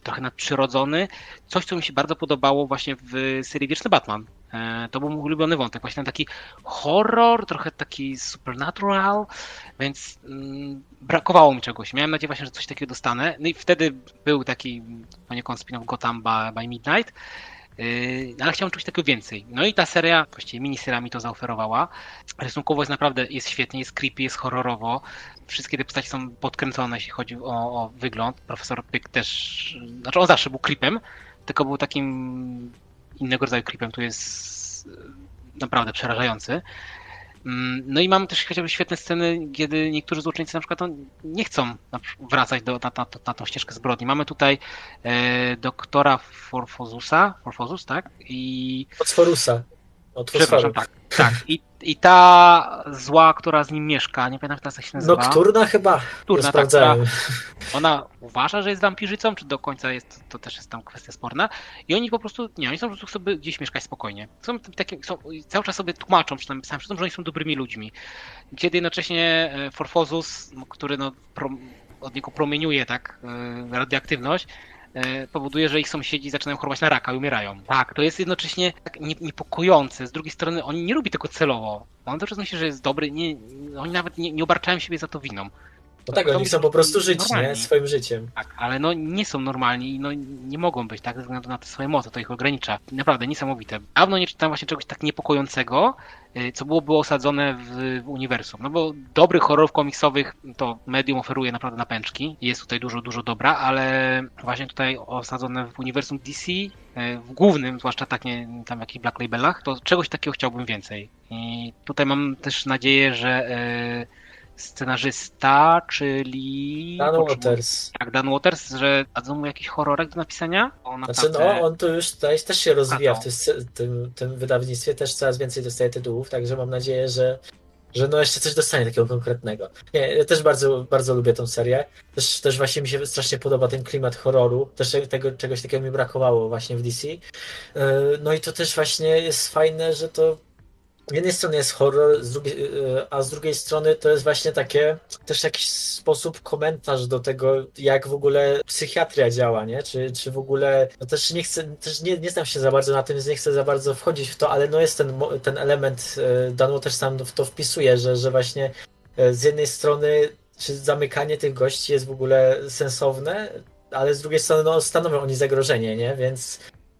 trochę nadprzyrodzony. Coś, co mi się bardzo podobało właśnie w serii Wieczny Batman. E, to był mój ulubiony wątek, właśnie taki horror, trochę taki supernatural, więc um, brakowało mi czegoś. Miałem nadzieję właśnie, że coś takiego dostanę. No i wtedy był taki poniekąd spin-off Gotham by, Midnight, Yy, ale chciałem czegoś takiego więcej. No i ta seria, właściwie miniseria mi to zaoferowała. Rysunkowo jest naprawdę, jest świetnie, jest creepy, jest horrorowo. Wszystkie te postacie są podkręcone, jeśli chodzi o, o wygląd. Profesor Pyk też, znaczy on zawsze był creepem, tylko był takim innego rodzaju creepem, tu jest naprawdę przerażający. Mm, no i mamy też chociażby świetne sceny, kiedy niektórzy złoczyńcy na przykład no, nie chcą wracać do, na, na, na tą ścieżkę zbrodni. Mamy tutaj e, doktora Forfozusa, Forfozus, tak? I... Fosforusa. Od Przepraszam, tak. tak. I, I ta zła, która z nim mieszka, nie pamiętam jak się nazywa. Nokturna chyba. Nokturna, tak, która, ona uważa, że jest wampirzycą, czy do końca jest, to też jest tam kwestia sporna. I oni po prostu, nie, oni są po prostu sobie gdzieś mieszkać spokojnie. Są takie, są, cały czas sobie tłumaczą, przynajmniej sam że oni są dobrymi ludźmi. Kiedy jednocześnie e, Forfozus, który no, od niego promieniuje tak e, radioaktywność, powoduje, że ich sąsiedzi zaczynają chorować na raka i umierają. Tak, to jest jednocześnie tak niepokojące. Z drugiej strony oni nie lubi tego celowo. On też myśli, że jest dobry, nie, oni nawet nie, nie obarczają siebie za to winą. No tak, oni są po prostu żyć, nie? Swoim życiem. Tak, ale no nie są normalni i no nie mogą być, tak? Ze względu na te swoje moce, to ich ogranicza. Naprawdę niesamowite. Dawno nie czytałem właśnie czegoś tak niepokojącego, y, co było, było osadzone w, w uniwersum. No bo dobrych horrorów komiksowych to medium oferuje naprawdę na pęczki. Jest tutaj dużo, dużo dobra, ale właśnie tutaj osadzone w uniwersum DC, y, w głównym, zwłaszcza tak nie tam jakichś black labelach, to czegoś takiego chciałbym więcej. I tutaj mam też nadzieję, że yy, scenarzysta, czyli... Dan Waters. Tak, Dan Waters, że dadzą mu jakiś horrorek do napisania? On znaczy, no, on to już tutaj też się rozwija w tym, tym, tym wydawnictwie, też coraz więcej dostaje tytułów, także mam nadzieję, że że no jeszcze coś dostanie takiego konkretnego. Nie, ja też bardzo, bardzo lubię tą serię. Też, też właśnie mi się strasznie podoba ten klimat horroru. Też tego, czegoś takiego mi brakowało właśnie w DC. Yy, no i to też właśnie jest fajne, że to z jednej strony jest horror, z drugiej, e, a z drugiej strony to jest właśnie takie też jakiś sposób komentarz do tego, jak w ogóle psychiatria działa, nie? Czy, czy w ogóle, no też nie chcę, też nie, nie znam się za bardzo na tym, więc nie chcę za bardzo wchodzić w to, ale no jest ten, ten element, e, Dano też sam w to wpisuje, że, że właśnie e, z jednej strony czy zamykanie tych gości jest w ogóle sensowne, ale z drugiej strony no, stanowią oni zagrożenie, nie? Więc,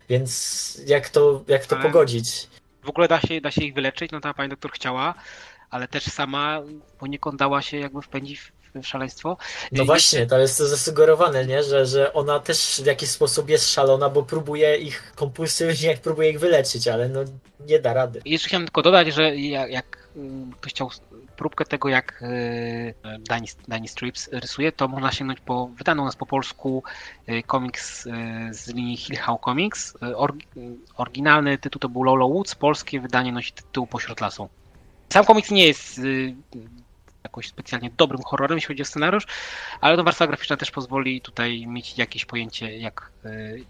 więc jak to, jak to ale... pogodzić? W ogóle da się, da się ich wyleczyć, no ta pani doktor chciała, ale też sama poniekąd dała się jakby wpędzić w, szaleństwo. No I właśnie, to jest to zasugerowane, nie? Że, że ona też w jakiś sposób jest szalona, bo próbuje ich kompulsywnie, próbuje ich wyleczyć, ale no nie da rady. I jeszcze chciałem tylko dodać, że jak, jak ktoś chciał próbkę tego, jak e, Danny, Danny Strips rysuje, to można sięgnąć po wydaną nas po polsku e, komiks e, z linii Hill House Comics. Oryginalny tytuł to był Lolo Woods, polskie wydanie nosi tytuł Pośród lasu. Sam komiks nie jest jakoś specjalnie dobrym horrorem, jeśli chodzi o scenariusz, ale to warstwa graficzna też pozwoli tutaj mieć jakieś pojęcie, jak,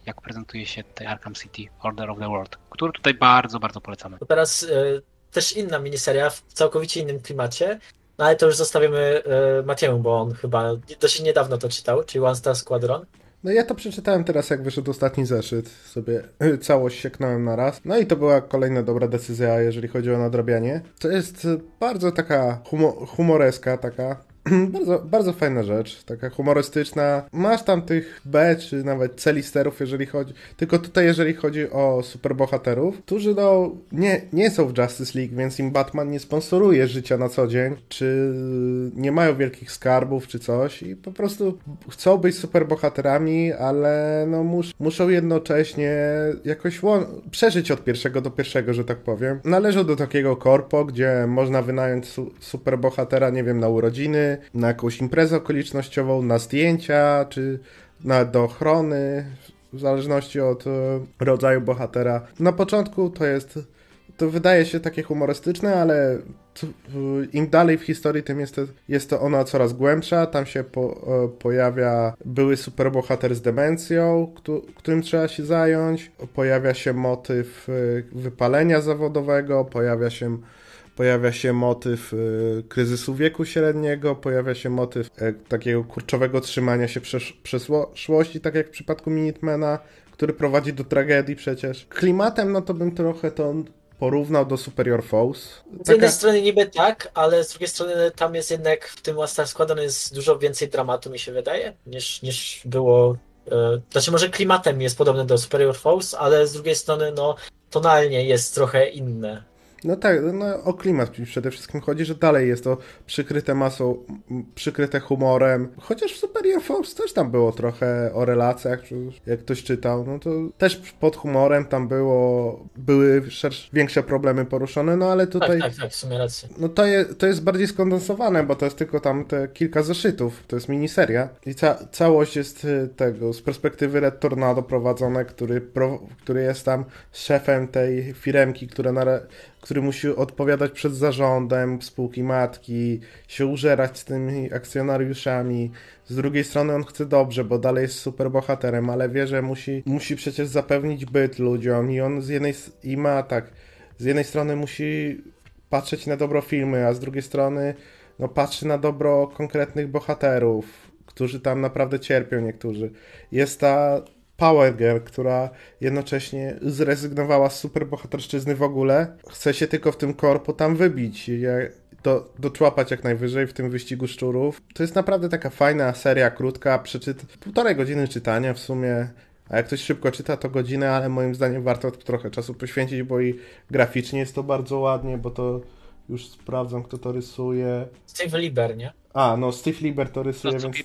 jak prezentuje się Arkham City Order of the World, który tutaj bardzo, bardzo polecamy. To teraz też inna miniseria w całkowicie innym klimacie, no ale to już zostawimy y, Matiemu, bo on chyba dość niedawno to czytał, czyli One Star Squadron. No ja to przeczytałem teraz, jak wyszedł ostatni zeszyt. Sobie całość sieknąłem na raz. No i to była kolejna dobra decyzja, jeżeli chodzi o nadrabianie. To jest bardzo taka humoreska, taka bardzo, bardzo fajna rzecz, taka humorystyczna. Masz tam tych B, czy nawet C-listerów, jeżeli chodzi... Tylko tutaj, jeżeli chodzi o superbohaterów, którzy no nie, nie są w Justice League, więc im Batman nie sponsoruje życia na co dzień, czy nie mają wielkich skarbów, czy coś i po prostu chcą być superbohaterami, ale no mus, muszą jednocześnie jakoś przeżyć od pierwszego do pierwszego, że tak powiem. Należą do takiego korpo, gdzie można wynająć su superbohatera, nie wiem, na urodziny, na jakąś imprezę okolicznościową, na zdjęcia, czy na do ochrony, w zależności od e, rodzaju bohatera. Na początku to jest to wydaje się takie humorystyczne, ale im dalej w historii, tym jest to, jest to ona coraz głębsza. Tam się po, e, pojawia były superbohater z demencją, którym trzeba się zająć. Pojawia się motyw e, wypalenia zawodowego, pojawia się pojawia się motyw y, kryzysu wieku średniego, pojawia się motyw y, takiego kurczowego trzymania się przesz przeszłości, tak jak w przypadku Minutemana, który prowadzi do tragedii przecież. Klimatem, no to bym trochę to porównał do Superior Foes. Z Taka... jednej strony niby tak, ale z drugiej strony tam jest jednak w tym Star składane jest dużo więcej dramatu, mi się wydaje, niż, niż było. Yy, znaczy, może klimatem jest podobny do Superior Foes, ale z drugiej strony, no, tonalnie jest trochę inne. No tak, no o klimat przede wszystkim chodzi, że dalej jest to przykryte masą, przykryte humorem. Chociaż w Superior Force też tam było trochę o relacjach, jak ktoś czytał, no to też pod humorem tam było, były szersze, większe problemy poruszone, no ale tutaj... Tak, tak, tak, w sumie rację. No to, je, to jest bardziej skondensowane, bo to jest tylko tam te kilka zeszytów, to jest miniseria i ca całość jest y, tego, z perspektywy Red Tornado prowadzone, który, pro, który jest tam szefem tej firemki, która na który musi odpowiadać przed zarządem spółki matki, się użerać z tymi akcjonariuszami. Z drugiej strony on chce dobrze, bo dalej jest super bohaterem, ale wie, że musi, musi przecież zapewnić byt ludziom i on z jednej i ma tak, z jednej strony musi patrzeć na dobro filmy, a z drugiej strony no, patrzy na dobro konkretnych bohaterów, którzy tam naprawdę cierpią niektórzy. Jest ta Power Girl, która jednocześnie zrezygnowała z superbohaterszczyzny w ogóle, chce się tylko w tym korpo tam wybić, do, doczłapać jak najwyżej w tym wyścigu szczurów. To jest naprawdę taka fajna seria, krótka, przeczyt... półtorej godziny czytania w sumie. A jak ktoś szybko czyta, to godzinę, ale moim zdaniem warto trochę czasu poświęcić, bo i graficznie jest to bardzo ładnie, bo to już sprawdzam, kto to rysuje. Steve Lieber, nie? A, no Steve Lieber to rysuje, no, więc...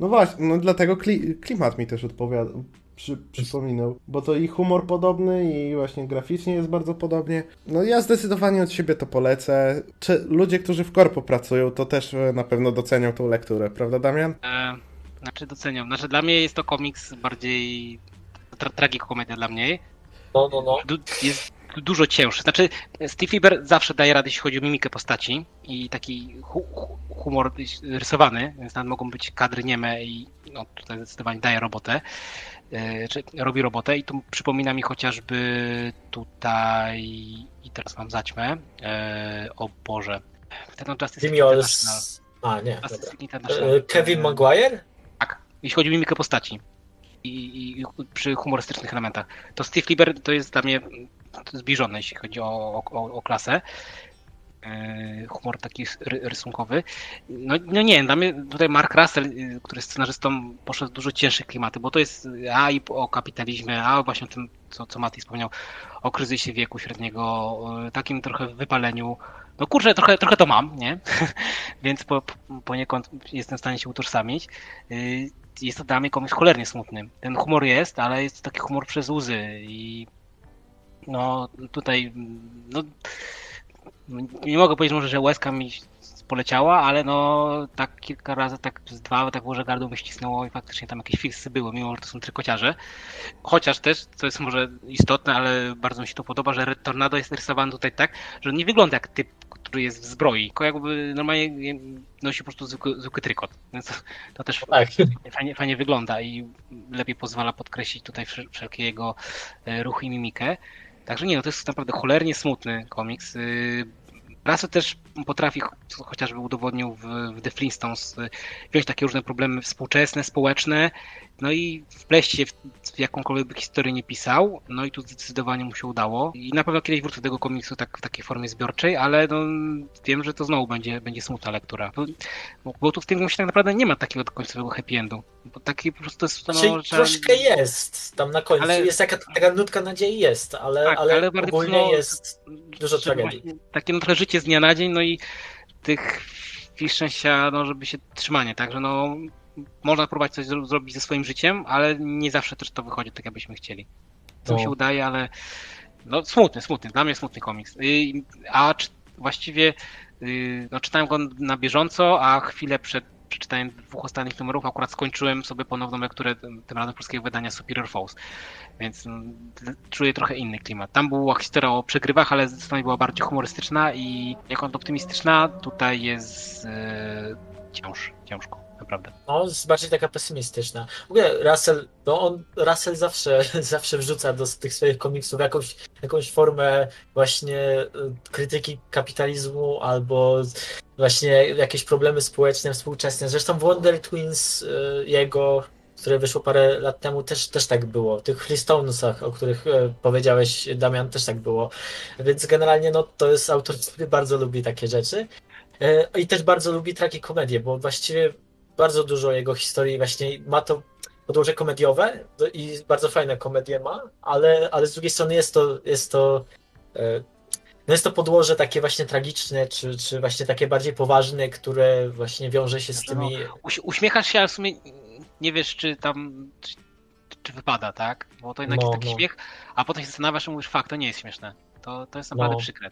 No właśnie, no dlatego kli... klimat mi też odpowiada, przy, przypominał, bo to i humor podobny i właśnie graficznie jest bardzo podobnie. No ja zdecydowanie od siebie to polecę. Czy ludzie, którzy w korpo pracują, to też e, na pewno docenią tą lekturę, prawda Damian? E, znaczy doceniam. Znaczy dla mnie jest to komiks bardziej tra tragikomedia dla mnie. No, no, no. Du jest dużo cięższy. Znaczy, Steve Lieber zawsze daje radę, jeśli chodzi o mimikę postaci i taki hu humor rysowany, więc tam mogą być kadry nieme i no, tutaj zdecydowanie daje robotę. E, robi robotę i tu przypomina mi chociażby tutaj i teraz mam zaćmę e, o Boże. Ten Justice League A, nie, e, Kevin Maguire? Tak, jeśli chodzi o mimikę postaci. I, i, przy humorystycznych elementach. To Steve Lieber to jest dla mnie zbliżony, jeśli chodzi o, o, o klasę. E, humor taki rysunkowy. No, no nie, dla mnie tutaj Mark Russell, y, który jest scenarzystą, poszedł dużo cięższe klimaty, bo to jest a i o kapitalizmie, a właśnie o tym, co, co Mati wspomniał, o kryzysie wieku średniego, takim trochę wypaleniu. No kurczę, trochę, trochę to mam, nie? Więc po, poniekąd jestem w stanie się utożsamić. Y, jest to dla mnie komuś cholernie smutny. Ten humor jest, ale jest taki humor przez łzy i no tutaj no nie mogę powiedzieć może, że łezka mi poleciała, ale no tak kilka razy, tak z dwa, tak może gardło mi ścisnęło i faktycznie tam jakieś fiksy były, mimo że to są trykociarze. Chociaż też, co jest może istotne, ale bardzo mi się to podoba, że Red Tornado jest rysowany tutaj tak, że on nie wygląda jak typ, który jest w zbroi, tylko jakby normalnie nosi po prostu zwykły, zwykły trykot. Więc to, też tak. fajnie, fajnie wygląda i lepiej pozwala podkreślić tutaj wszelkie jego e, ruchy i mimikę. Także nie, no to jest naprawdę cholernie smutny komiks. Y, Russell też potrafi, chociażby udowodnił w, w The Flintstones, y, wziąć takie różne problemy współczesne, społeczne, no i wpleść się w, w jakąkolwiek historię nie pisał, no i tu zdecydowanie mu się udało. I na pewno kiedyś wrócę do tego komiksu tak w takiej formie zbiorczej, ale no, wiem, że to znowu będzie, będzie smutna lektura. Bo, bo tu w tym komiksie tak naprawdę nie ma takiego końcowego happy endu. Bo taki po prostu jest... No, Czyli że... troszkę jest tam na końcu, ale... jest taka, taka nutka nadziei jest, ale, tak, ale, ale ogólnie no, jest dużo tragedii. Takie no, trochę życie z dnia na dzień, no i tych chwil szczęścia, no żeby się trzymanie, także no można próbować coś zrobić ze swoim życiem, ale nie zawsze też to wychodzi tak, jakbyśmy chcieli. Co no. się udaje, ale no smutny, smutny, dla mnie smutny komiks. A właściwie y, no, czytałem go na bieżąco, a chwilę przed przeczytałem dwóch ostatnich numerów, akurat skończyłem sobie ponowną lekturę tym razem polskiego wydania Superior Falls, więc mm, czuję trochę inny klimat. Tam była historia o przegrywach, ale zdecydowanie była bardziej humorystyczna i jak on optymistyczna, tutaj jest e, cięż, ciężko, naprawdę. No, jest bardziej taka pesymistyczna. W ogóle Russell, no on, Russell zawsze, zawsze wrzuca do tych swoich komiksów jakąś, jakąś formę właśnie e, krytyki kapitalizmu albo właśnie jakieś problemy społeczne, współczesne. Zresztą Wonder Twins e, jego, które wyszło parę lat temu, też, też tak było. W tych Freestonesach, o których e, powiedziałeś, Damian, też tak było. Więc generalnie no, to jest autor, który bardzo lubi takie rzeczy. E, I też bardzo lubi tragikomedię, bo właściwie bardzo dużo jego historii właśnie ma to podłoże komediowe i bardzo fajne komedie ma, ale, ale z drugiej strony jest to, jest to no jest to podłoże takie właśnie tragiczne, czy, czy właśnie takie bardziej poważne, które właśnie wiąże się z Znaczy, no, tymi... Uśmiechasz się, ale w sumie nie wiesz, czy tam czy, czy wypada, tak? Bo to jednak No, jest taki no. śmiech, a potem się zastanawiasz i mówisz, fakt, to nie jest śmieszne. To, to jest naprawdę No. przykre.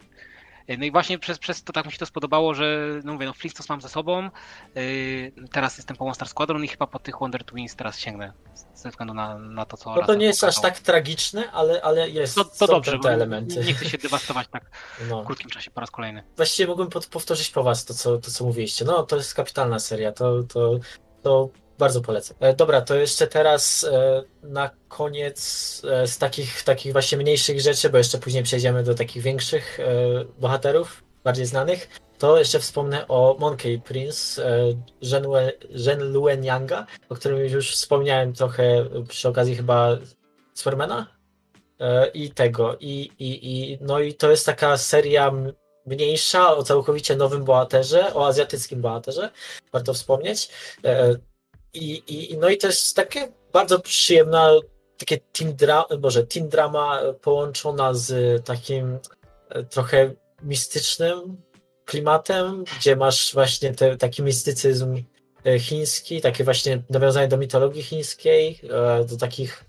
No i właśnie przez, przez to tak mi się to spodobało, że no mówię, no Flintstones mam ze sobą, yy, teraz jestem po Monster Squadron i chyba po tych Wonder Twins teraz sięgnę, ze względu na, na to, co No to nie jest aż tak tragiczne, ale, ale jest, To, to są dobrze, te elementy. nie chcę się dewastować tak No. w krótkim czasie po raz kolejny. Właściwie mógłbym pod, powtórzyć po was to co, to, co mówiliście. No, to jest kapitalna seria, to, to, to bardzo polecam. E, dobra, to jeszcze teraz e, na koniec e, z takich, takich właśnie mniejszych rzeczy, bo jeszcze później przejdziemy do takich większych bohaterów, bardziej znanych, to jeszcze wspomnę o Monkey Prince Zhen Luen Yanga, o którym już wspomniałem trochę przy okazji chyba Supermana i tego. I, i, i, no i to jest taka seria mniejsza o całkowicie nowym bohaterze, o azjatyckim bohaterze, warto wspomnieć. I, i, no i to jest takie bardzo przyjemna, takie teen, dra, może teen drama połączona z takim e, trochę mistycznym klimatem, gdzie masz właśnie te, taki mistycyzm e, chiński, takie właśnie nawiązanie do mitologii chińskiej, e, do takich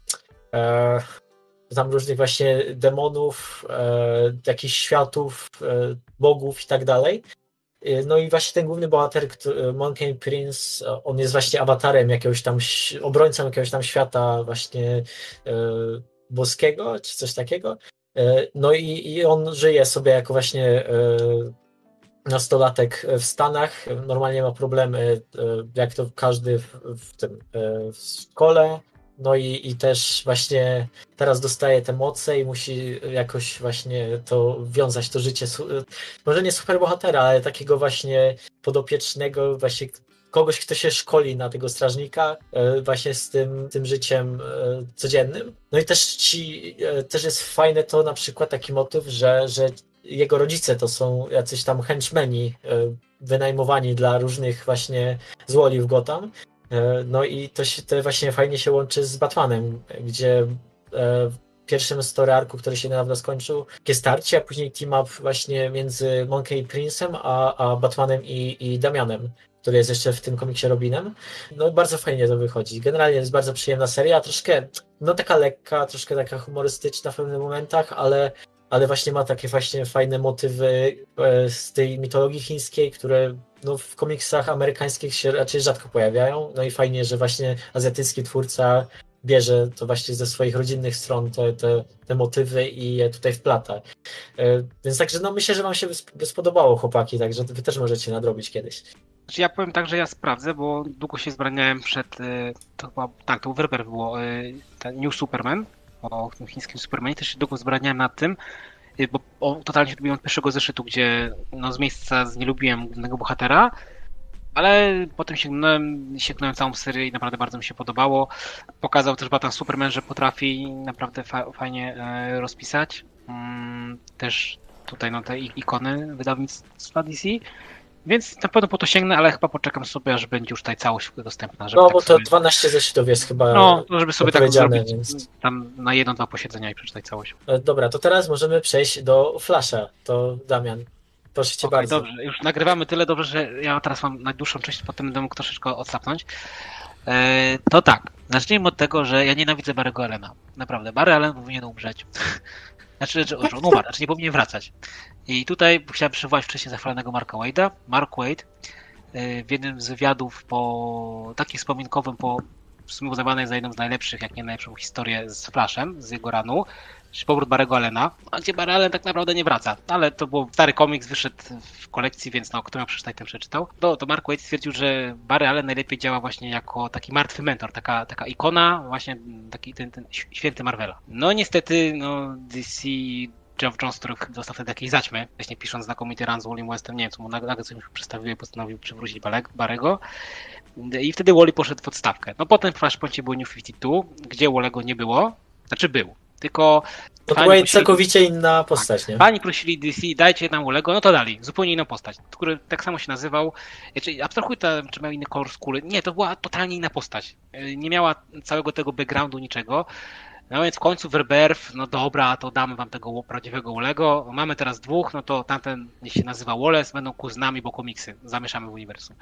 tam różnych właśnie demonów, jakichś światów, bogów i tak dalej. E, No i właśnie ten główny bohater, który- Monkey Prince, e, on jest właśnie awatarem jakiegoś tam, obrońcą jakiegoś tam świata właśnie boskiego, czy coś takiego. No i, i on żyje sobie jako właśnie nastolatek w Stanach. Normalnie ma problemy, jak to każdy w, w tym w szkole. No i, i też właśnie teraz dostaje te moce i musi jakoś właśnie to wiązać to życie, może nie superbohatera, ale takiego właśnie podopiecznego, właśnie kogoś, kto się szkoli na tego strażnika, e, właśnie z tym, tym życiem e, codziennym. No i też ci, e, też jest fajne to na przykład taki motyw, że, że jego rodzice to są jacyś tam henchmen wynajmowani dla różnych właśnie złoli w Gotham. E, No i to się to właśnie fajnie się łączy z Batmanem, gdzie e, w pierwszym story arku, który się niedawno skończył, takie starcie, a później team up właśnie między Monkey Prince'em, a, a Batmanem i, i Damianem, który jest jeszcze w tym komiksie Robinem. No bardzo fajnie to wychodzi. Generalnie jest bardzo przyjemna seria, troszkę, no taka lekka, troszkę taka humorystyczna w pewnych momentach, ale ale właśnie ma takie właśnie fajne motywy e, z tej mitologii chińskiej, które no, w komiksach amerykańskich się raczej rzadko pojawiają. No i fajnie, że właśnie azjatycki twórca bierze to właśnie ze swoich rodzinnych stron te, te, te motywy i je tutaj wplata. E, Więc także no myślę, że wam się spodobało chłopaki, także wy też możecie nadrobić kiedyś. Znaczy ja powiem tak, że ja sprawdzę, bo długo się zbraniałem przed, y, to chyba, tak, to u Werber było, ten New Superman, o tym chińskim Supermanie, też się długo zbraniałem nad tym, y, bo o, totalnie się lubiłem od pierwszego zeszytu, gdzie no, z miejsca nie lubiłem głównego bohatera, ale potem sięgnąłem, sięgnąłem całą serię i naprawdę bardzo mi się podobało. Pokazał też Batman Superman, że potrafi naprawdę fa fajnie e, rozpisać. Mm, też tutaj no, te ikony wydawnictwa DC. Więc na pewno po to sięgnę, ale chyba poczekam sobie, aż będzie już tutaj całość dostępna. Żeby No tak bo to sobie, 12 zeszytów jest chyba. no, żeby sobie tak zrobić więc- tam na jedno, dwa posiedzenia i przeczytać całość. E, Dobra, to teraz możemy przejść do Flasha. To Damian, proszę cię Okej, bardzo. dobrze, już nagrywamy tyle dobrze, że ja teraz mam najdłuższą część, potem będę mógł troszeczkę odsapnąć. E, to tak, zacznijmy od tego, że ja nienawidzę Barry'ego Allena. Naprawdę, Barry Allen powinien umrzeć. Znaczy, że, on umarł, znaczy nie powinien wracać. I tutaj chciałem przywołać wcześniej zachwalonego Marka Wade'a. Mark Wade w jednym z wywiadów po takim wspominkowym po w sumie uznawanej za jedną z najlepszych, jak nie najlepszą historię z Flashem, z jego ranu, czy powrót Barego Allena, gdzie Barry Allen tak naprawdę nie wraca. Ale to był stary komiks, wyszedł w kolekcji, więc no, kto miał przeczytać, ten przeczytał. No, to Mark Waid stwierdził, że Barry Allen najlepiej działa właśnie jako taki martwy mentor, taka, taka ikona, właśnie taki ten, ten święty Marvela. No niestety, no DC Geoff Jones, który dostał wtedy jakieś zaćmy, właśnie pisząc znakomity run z Wally Westem, nie wiem, co mu nagle coś przedstawił i postanowił przywrócić Barego. I wtedy Wally poszedł w odstawkę. No potem w Flashpointie był New 52, gdzie Wallego nie było, znaczy był, tylko to była prosili... całkowicie inna postać, nie? Pani prosili DC, dajcie nam Ulego, no to dali, zupełnie inną postać, który tak samo się nazywał. Znaczy, abstrahuj to, czy miał inny kolor skóry. Nie, to była totalnie inna postać. Nie miała całego tego backgroundu, niczego. No więc w końcu Werberf, no dobra, to damy wam tego prawdziwego Wolego. Mamy teraz dwóch, no to tamten niech się nazywa Wallace, będą kuznami, bo komiksy zamieszamy w uniwersum.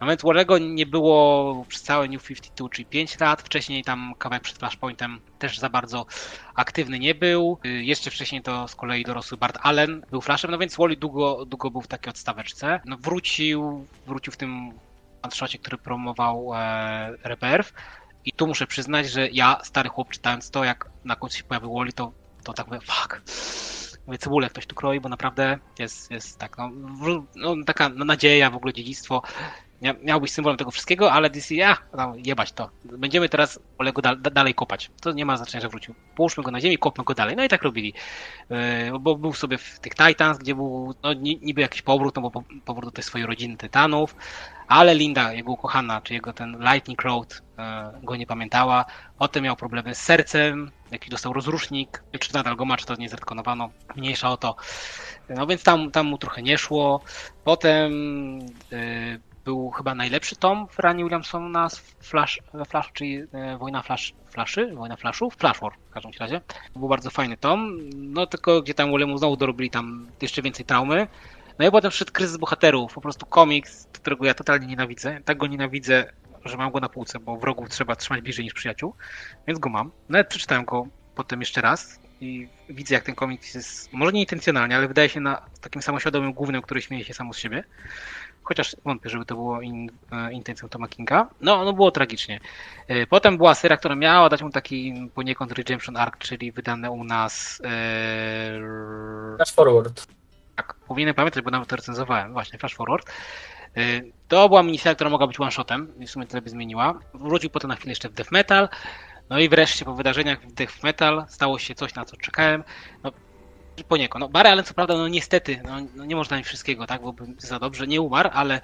No więc Wolego nie było przez całe New 52, czyli 5 lat. Wcześniej tam kawałek przed Flashpointem też za bardzo aktywny nie był. Jeszcze wcześniej to z kolei dorosły Bart Allen był Flashem, no więc Wally długo, długo był w takiej odstaweczce. No wrócił, wrócił w tym one który promował e, Rebirth i tu muszę przyznać, że ja, stary chłop, czytając to, jak na końcu się pojawił Wally, to, to tak mówię, fuck. Mówię, cebulę ktoś tu kroi, bo naprawdę jest, jest tak, no, no taka nadzieja, w ogóle dziedzictwo. Miał być symbolem tego wszystkiego, ale DC, ja, no, jebać to. Będziemy teraz Olego da, dalej kopać. To nie ma znaczenia, że wrócił. Połóżmy go na ziemi, kopmy go dalej. No i tak robili. Yy, bo był sobie w tych Titans, gdzie był no, niby jakiś powrót, no bo powrót do tej swojej rodziny Tytanów, ale Linda, jego ukochana, czy jego ten Lightning Road e, go nie pamiętała. Potem miał problemy z sercem, jakiś dostał rozrusznik, czy nadal go ma, czy to nie zrekonowano, mniejsza o to. No więc tam, tam mu trochę nie szło. Potem yy, był chyba najlepszy tom w ranie Williamsona z Flash, Flash czyli e, Wojna Flash, Flashy, Wojna Flashów, Flash War w każdym razie. Był bardzo fajny tom, no tylko gdzie tam Williamu znowu dorobili tam jeszcze więcej traumy. No i potem wszedł kryzys bohaterów, po prostu komiks, którego ja totalnie nienawidzę. Tak go nienawidzę, że mam go na półce, bo wrogów trzeba trzymać bliżej niż przyjaciół, więc go mam. Nawet przeczytałem go potem jeszcze raz i widzę, jak ten komiks jest, może nieintencjonalnie, ale wydaje się na takim samoświadomym głównym, który śmieje się samo z siebie. Chociaż wątpię, żeby to było in, e, intencją Toma Kinga. No, no było tragicznie. E, potem była seria, która miała dać mu taki poniekąd Redemption Arc, czyli wydane u nas... E... Flash Forward. Tak, powinienem pamiętać, bo nawet to recenzowałem. Właśnie, Flash Forward. To była miniseria, która mogła być one-shotem w sumie tyle by zmieniła. Wrócił potem na chwilę jeszcze w Death Metal. No i wreszcie po wydarzeniach w Death Metal stało się coś, na co czekałem. No, poniekąd. No, Barry Allen co prawda, no niestety, no, no nie można mi wszystkiego, tak, bo za dobrze nie umarł, ale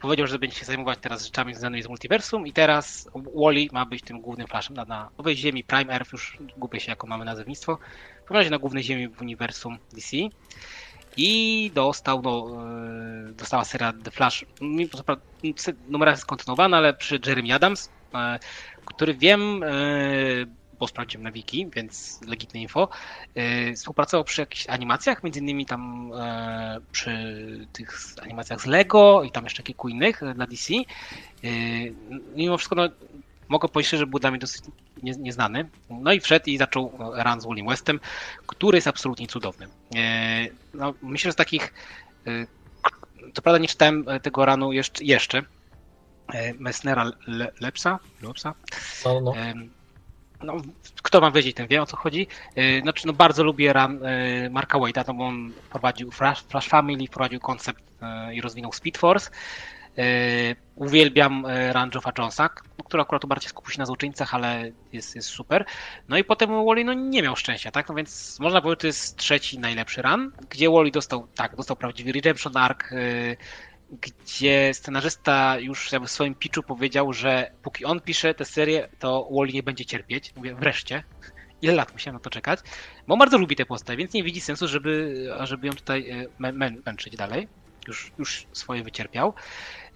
powiedział, że będzie się zajmować teraz rzeczami związanymi z multiversum i teraz Wally ma być tym głównym flashem na, na nowej ziemi, Prime Earth, już gubię się, jako mamy nazewnictwo. W razie na głównej ziemi w uniwersum DC. I dostał, no, e, dostała seria The Flash. Numera jest kontynuowana, ale przy Jeremy Adams, e, który wiem, e, bo sprawdziłem na wiki, więc legitne info, współpracował przy jakichś animacjach, między innymi tam przy tych animacjach z Lego i tam jeszcze kilku innych dla DC. Mimo wszystko, no, mogę powiedzieć, że był dla mnie dosyć nie, nieznany. No i wszedł i zaczął run z Willim Westem, który jest absolutnie cudowny. E, no, myślę, że z takich, e, co prawda nie czytałem tego ranu jeszcze, jeszcze Messnera Le, Lepsa, Lepsa. No, no. No, kto ma wiedzieć, ten wie o co chodzi. Znaczy, no, bardzo lubię run Marka Wade'a, no bo on prowadził Flash, Flash Family, wprowadził koncept i rozwinął Speed Force. Uwielbiam Run Joffa Jonesa, który akurat bardziej skupił się na złoczyńcach, ale jest, jest super. No i potem Wally no, nie miał szczęścia, tak? No więc można powiedzieć, że to jest trzeci najlepszy run, gdzie Wally dostał, tak, dostał prawdziwy Redemption Arc, gdzie scenarzysta już w swoim pitchu powiedział, że póki on pisze tę serię, to Wally nie będzie cierpieć. Mówię, wreszcie. Ile lat musiałem na to czekać? Bo on bardzo lubi tę postać, więc nie widzi sensu, żeby, żeby ją tutaj męczyć dalej. Już, już swoje wycierpiał.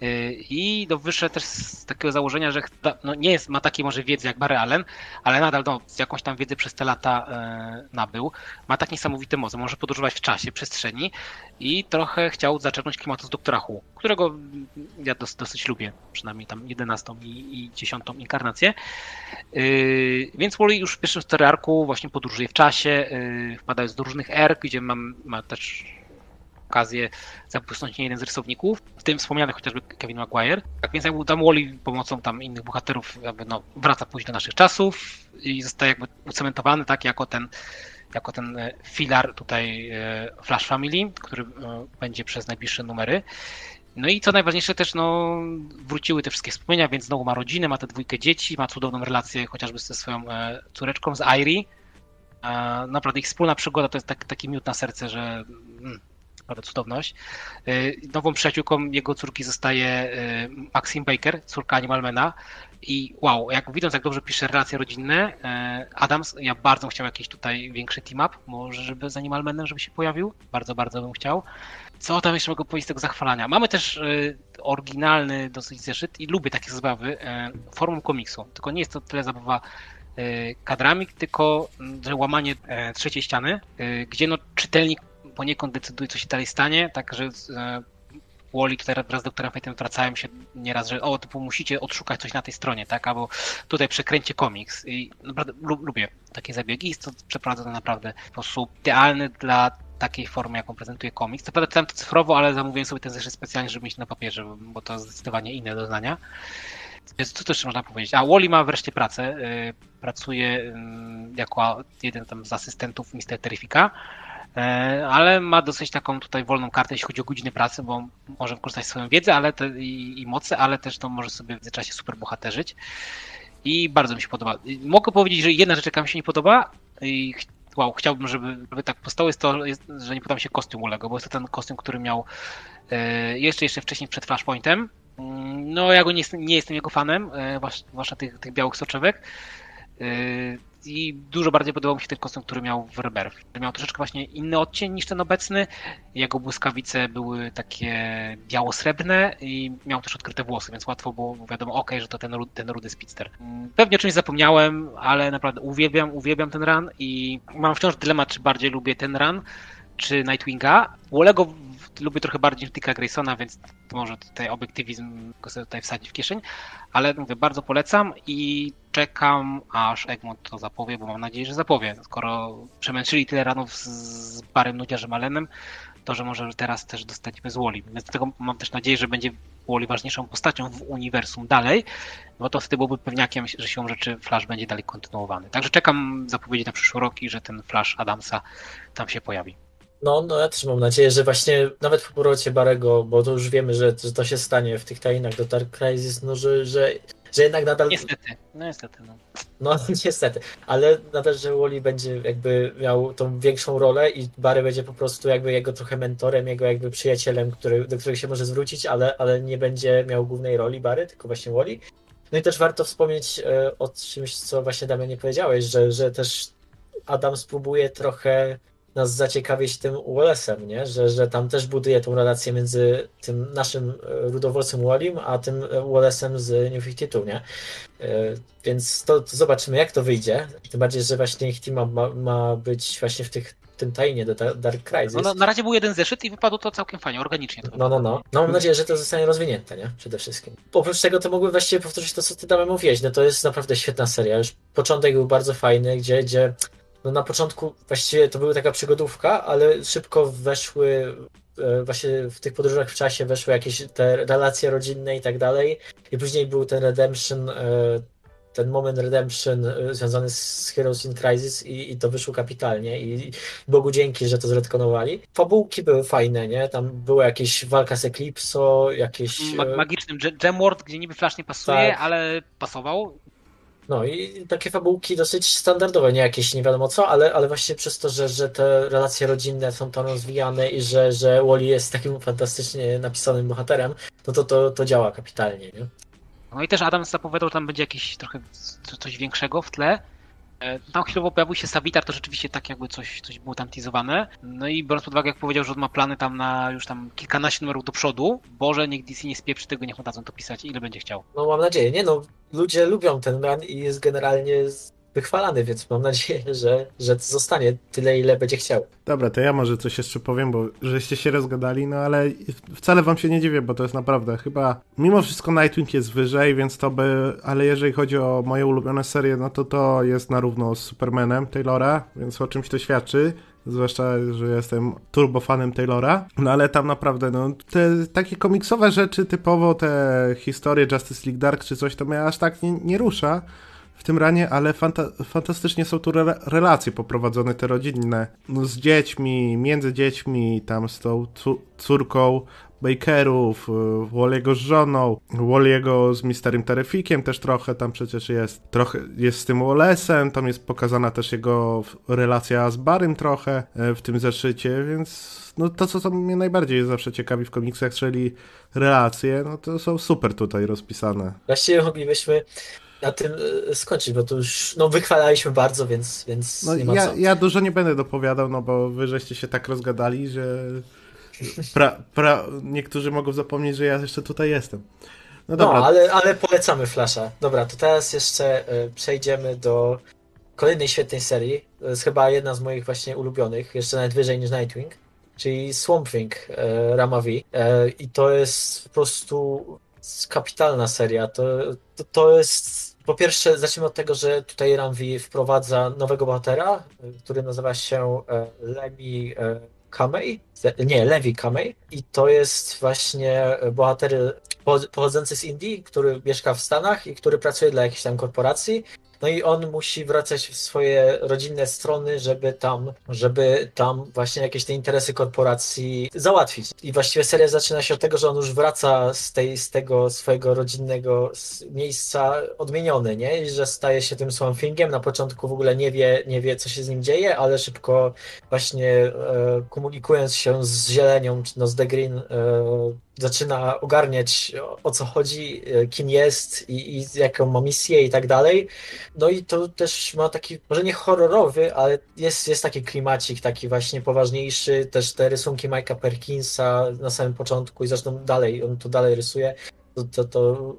Y, I no, wyszedł też z takiego założenia, że no, nie jest, ma takiej może wiedzy jak Barry Allen, ale nadal no, jakąś tam wiedzę przez te lata e, nabył. Ma tak niesamowite moce, może podróżować w czasie, przestrzeni i trochę chciał zaczerpnąć klimatu z Doktora Who, którego ja dos, dosyć lubię, przynajmniej tam 11 i, i 10 inkarnację. Yy, więc Wally już w pierwszym story właśnie podróżuje w czasie, yy, wpadając do różnych erk, gdzie mam, ma też okazję zabłysnąć nie jeden z rysowników, w tym wspomniany chociażby Kevin Maguire. Tak więc jakby tam Wally pomocą tam innych bohaterów jakby no, wraca później do naszych czasów i zostaje jakby ucementowany tak jako ten jako ten e, filar tutaj e, Flash Family, który e, będzie przez najbliższe numery. No i co najważniejsze też, no, wróciły te wszystkie wspomnienia, więc znowu ma rodzinę, ma te dwójkę dzieci, ma cudowną relację chociażby ze swoją córeczką, z Irie. Naprawdę ich wspólna przygoda to jest tak, taki miód na serce, że naprawdę cudowność. Nową przyjaciółką jego córki zostaje Maxine Baker, córka Animalmana. I wow, jak widząc, jak dobrze pisze relacje rodzinne, e, Adams, ja bardzo chciał jakiś tutaj większy team-up, może żeby z Animalmanem, żeby się pojawił. Bardzo, bardzo bym chciał. Co tam jeszcze mogę powiedzieć z tego zachwalania? Mamy też y, oryginalny dosyć zeszyt i lubię takie zabawy y, formą komiksu. Tylko nie jest to tyle zabawa y, kadrami, tylko łamanie trzeciej ściany, gdzie no czytelnik poniekąd decyduje, co się dalej stanie, także Wally tutaj wraz z doktorem Fate'em wracają się nieraz, że o, typu musicie odszukać coś na tej stronie, tak, albo tutaj przekręcie komiks i naprawdę lubię takie zabiegi, jest to przeprowadzone naprawdę w sposób idealny dla takiej formy, jaką prezentuje komiks. Co prawda czytałem to cyfrowo, ale zamówiłem sobie ten zeszyt specjalnie, żeby mieć na papierze, bo to zdecydowanie inne doznania. Więc co też można powiedzieć? A Wally ma wreszcie pracę. Y, pracuje jako jeden tam z asystentów Mr. Terrifika E, ale ma dosyć taką tutaj wolną kartę, jeśli chodzi o godziny pracy, bo może wykorzystać swoją wiedzę ale te, i, i moce, ale też to może sobie w międzyczasie super bohaterzyć. I bardzo mi się podoba. Mogę powiedzieć, że jedna rzecz, jaka mi się nie podoba i wow, chciałbym, żeby, żeby tak postało, jest to, jest, że nie podoba mi się kostium Ulego, bo jest to ten kostium, który miał e, jeszcze, jeszcze wcześniej przed Flashpointem. Mm, no, ja go nie, nie jestem jego fanem, e, zwłaszcza tych, tych białych soczewek i dużo bardziej podobał mi się ten kostium, który miał w Rebirth. Miał troszeczkę właśnie inny odcień niż ten obecny. Jego błyskawice były takie biało-srebrne i miał też odkryte włosy, więc łatwo było wiadomo, ok, że to ten, ten rudy speedster. Pewnie o czymś zapomniałem, ale naprawdę uwielbiam, uwielbiam ten run i mam wciąż dylemat, czy bardziej lubię ten run, czy Nightwinga. Wolego lubię trochę bardziej Dicka Graysona, więc może tutaj obiektywizm go sobie tutaj wsadzić w kieszeń, ale mówię, bardzo polecam i czekam, aż Egmont to zapowie, bo mam nadzieję, że zapowie. Skoro przemęczyli tyle ranów z Barem Nudziarzem Alenem, to że może teraz też dostaniemy z Woli. Więc dlatego mam też nadzieję, że będzie Woli ważniejszą postacią w uniwersum dalej, bo to wtedy byłby pewniakiem, że siłą rzeczy Flash będzie dalej kontynuowany. Także czekam zapowiedzi na przyszły rok i że ten Flash Adamsa tam się pojawi. No, no ja też mam nadzieję, że właśnie nawet w powrocie Barego, bo to już wiemy, że, że to się stanie w tych tajnach do Dark Crisis, no że, że, że jednak nadal... Niestety, no niestety. No. no niestety, ale nadal, że Wally będzie jakby miał tą większą rolę i Barry będzie po prostu jakby jego trochę mentorem, jego jakby przyjacielem, który, do którego się może zwrócić, ale, ale nie będzie miał głównej roli Barry, tylko właśnie Wally. No i też warto wspomnieć e, o czymś, co właśnie Damian nie powiedziałeś, że, że też Adam spróbuje trochę nas zaciekawić tym Wallace'em, nie? Że, że tam też buduje tą relację między tym naszym e, ludowolcem Wallim, a tym e, Wallace'em z New 52, nie? E, więc to, to, zobaczymy, jak to wyjdzie. Tym bardziej, że właśnie ich team ma, ma być właśnie w tych tym tajnie do Dark Crisis. No, na, na razie był jeden zeszyt i wypadło to całkiem fajnie, organicznie. no, no, no. No mam nadzieję, że to zostanie rozwinięte, nie? Przede wszystkim. Oprócz tego to mogłem właściwie powtórzyć to, co ty tam mówiłeś. No to jest naprawdę świetna seria. Już początek był bardzo fajny, gdzie, gdzie no na początku właściwie to była taka przygodówka, ale szybko weszły e, właśnie w tych podróżach w czasie weszły jakieś te relacje rodzinne i tak dalej. I później był ten redemption, e, ten moment redemption e, związany z Heroes in Crisis i, i to wyszło kapitalnie i Bogu dzięki, że to zredkonowali. Fabułki były fajne, nie? Tam była jakaś walka z Eclipso, jakieś... magicznym Gemworld, gdzie niby Flash nie pasuje, tak. ale pasował. No i takie fabułki dosyć standardowe, nie jakieś nie wiadomo co, ale, ale właśnie przez to, że, że te relacje rodzinne są tam rozwijane i że, że Wally jest takim fantastycznie napisanym bohaterem, no to to, to działa kapitalnie, nie? No i też Adam zapowiadał, że tam będzie jakieś trochę coś większego w tle, tam chwilowo pojawił się Savitar, to rzeczywiście tak jakby coś, coś było tam. No i biorąc pod uwagę, jak powiedział, że on ma plany tam na już tam kilkanaście numerów do przodu, Boże, niech DC nie spieprzy tego, niech mu dadzą to pisać ile będzie chciał. No mam nadzieję, nie no, ludzie lubią ten run i jest generalnie wychwalany, więc mam nadzieję, że, że zostanie tyle, ile będzie chciał. Dobra, to ja może coś jeszcze powiem, bo żeście się rozgadali, no ale wcale wam się nie dziwię, bo to jest naprawdę chyba, mimo wszystko Nightwing jest wyżej, więc to by, ale jeżeli chodzi o moje ulubione serie, no to to jest na równo z Supermanem Taylora, więc o czymś to świadczy. zwłaszcza, że jestem turbofanem Taylora, no ale tam naprawdę, no, te takie komiksowe rzeczy, typowo te historie Justice League Dark czy coś, to mnie aż tak nie, nie rusza w tym ranie, ale fanta fantastycznie są tu re relacje poprowadzone, te rodzinne, no, z dziećmi, między dziećmi, tam z tą córką Bakerów, y, Walliego z żoną, Walliego z Misterem Terefikiem też trochę tam przecież jest. Trochę jest z tym Wallace'em, tam jest pokazana też jego relacja z Barym trochę e, w tym zeszycie, więc no to, co mnie najbardziej zawsze ciekawi w komiksach, czyli relacje, no to są super tutaj rozpisane. Właściwie moglibyśmy na tym e, skończyć, bo to już no, wychwalaliśmy bardzo, więc, więc no, nie ma ja, co. ja dużo nie będę dopowiadał, no bo wy żeście się tak rozgadali, że pra, pra, niektórzy mogą zapomnieć, że ja jeszcze tutaj jestem. No, dobra. no ale, ale polecamy Flasha. Dobra, to teraz jeszcze y, przejdziemy do kolejnej świetnej serii. To jest chyba jedna z moich właśnie ulubionych, jeszcze nawet wyżej niż Nightwing, czyli Swamp Thing y, Rama V. Y, I to jest po prostu kapitalna seria. To, to, to jest po pierwsze, zacznijmy od tego, że tutaj Ramvi wprowadza nowego bohatera, który nazywa się Lemi Kamei, nie, Levi Kamei. I to jest właśnie bohater pochodzący z Indii, który mieszka w Stanach i który pracuje dla jakiejś tam korporacji no i on musi wracać w swoje rodzinne strony, żeby tam, żeby tam właśnie jakieś te interesy korporacji załatwić. I właściwie seria zaczyna się od tego, że on już wraca z, tej, z tego swojego rodzinnego miejsca odmieniony, nie? I że staje się tym Swampingiem. Na początku w ogóle nie wie, nie wie, co się z nim dzieje, ale szybko właśnie e, komunikując się z zielenią, no z The Green, e, zaczyna ogarniać o co chodzi, e, kim jest i, i jaką ma misję i tak dalej. No i to też ma taki, może nie horrorowy, ale jest, jest taki klimacik, taki właśnie poważniejszy. Też te rysunki Mike'a Perkinsa na samym początku i zresztą dalej, on to dalej rysuje, to, to, to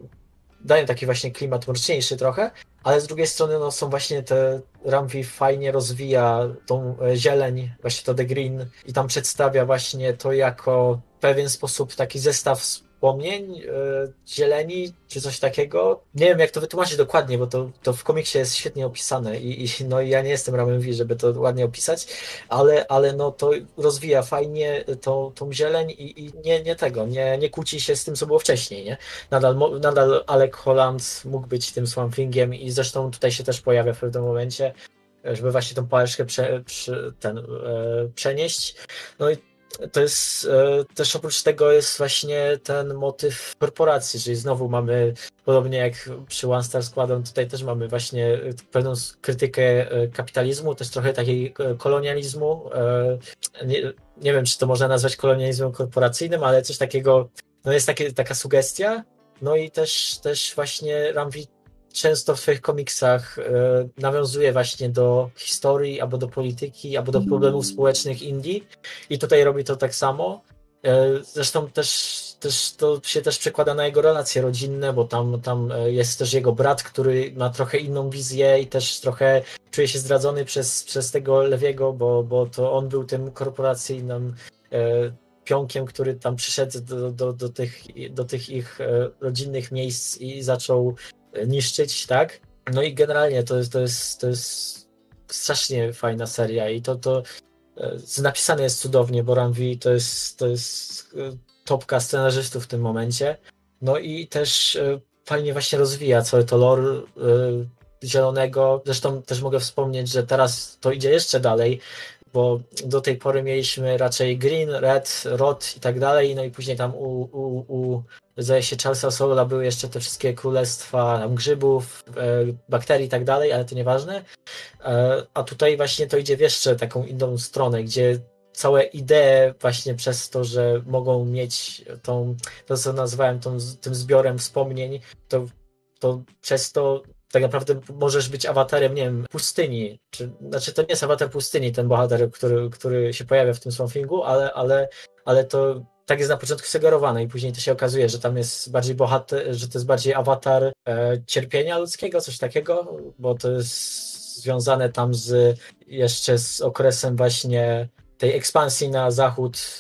taki właśnie klimat mroczniejszy trochę, ale z drugiej strony no, są właśnie te Ramvi fajnie rozwija tą e, zieleń, właśnie to The Green i tam przedstawia właśnie to jako pewien sposób taki zestaw wspomnień, e, zieleni, czy coś takiego. Nie wiem, jak to wytłumaczyć dokładnie, bo to, to w komiksie jest świetnie opisane i, i no ja nie jestem Ramem V, żeby to ładnie opisać, ale, ale no to rozwija fajnie tą, tą zieleń i, i nie, nie tego, nie, nie kłóci się z tym, co było wcześniej, nie? Nadal, nadal Alec Holland mógł być tym Swamp Thingiem i zresztą tutaj się też pojawia w pewnym momencie, żeby właśnie tą pałeczkę prze, prze, ten, e, przenieść. No i to jest e, też oprócz tego jest właśnie ten motyw korporacji, czyli znowu mamy, podobnie jak przy One Star Squadron, tutaj też mamy właśnie pewną krytykę e, kapitalizmu, też trochę takiej e, kolonializmu. Nie, nie wiem, czy to można nazwać kolonializmem korporacyjnym, ale coś takiego, no jest takie, taka sugestia. No i też, też właśnie Ramvi często w swoich komiksach e, nawiązuje właśnie do historii, albo do polityki, albo do problemów społecznych Indii i tutaj robi to tak samo. E, zresztą też, też to się też przekłada na jego relacje rodzinne, bo tam, tam e, jest też jego brat, który ma trochę inną wizję i też trochę czuje się zdradzony przez, przez tego Lewiego, bo, bo to on był tym korporacyjnym pionkiem, który tam przyszedł do, do, do, tych, do tych ich rodzinnych miejsc i zaczął niszczyć, tak? No i generalnie to jest, to jest, to jest strasznie fajna seria i to, to e, napisane jest cudownie, bo Ramvi to jest, to jest e, topka scenarzystów w tym momencie. No i też e, fajnie właśnie rozwija całe to lore zielonego. Zresztą też mogę wspomnieć, że teraz to idzie jeszcze dalej, bo do tej pory mieliśmy raczej green, red, rot i tak dalej, no i później tam u, u, u zdaje się Charlesa Soula były jeszcze te wszystkie królestwa tam, grzybów, e, bakterii i tak dalej, ale to nieważne. E, a tutaj właśnie to idzie w jeszcze taką inną stronę, gdzie całe idee właśnie przez to, że mogą mieć tą, to co nazywałem tą, tym zbiorem wspomnień, to, to przez to tak naprawdę możesz być awatarem, nie wiem, pustyni. Czy, znaczy to nie jest awatar pustyni, ten bohater, który, który się pojawia w tym Swamfingu, ale, ale, ale to tak jest na początku sugerowane i później to się okazuje, że tam jest bardziej bohater, że to jest bardziej awatar e, cierpienia ludzkiego, coś takiego, bo to jest związane tam z jeszcze z okresem właśnie tej ekspansji na zachód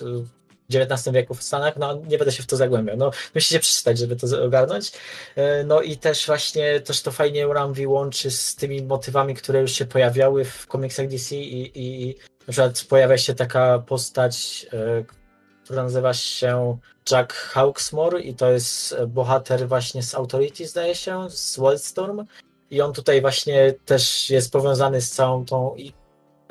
XIX wieku w Stanach, no nie będę się w to zagłębiał. No, musicie przeczytać, żeby to ogarnąć. E, no i też właśnie też to fajnie Ramvi łączy z tymi motywami, które już się pojawiały w komiksach DC i, i na przykład pojawia się taka postać, e, która nazywa się Jack Hawksmore i to jest bohater właśnie z Authority, zdaje się, z Wildstorm. I on tutaj właśnie też jest powiązany z całą tą.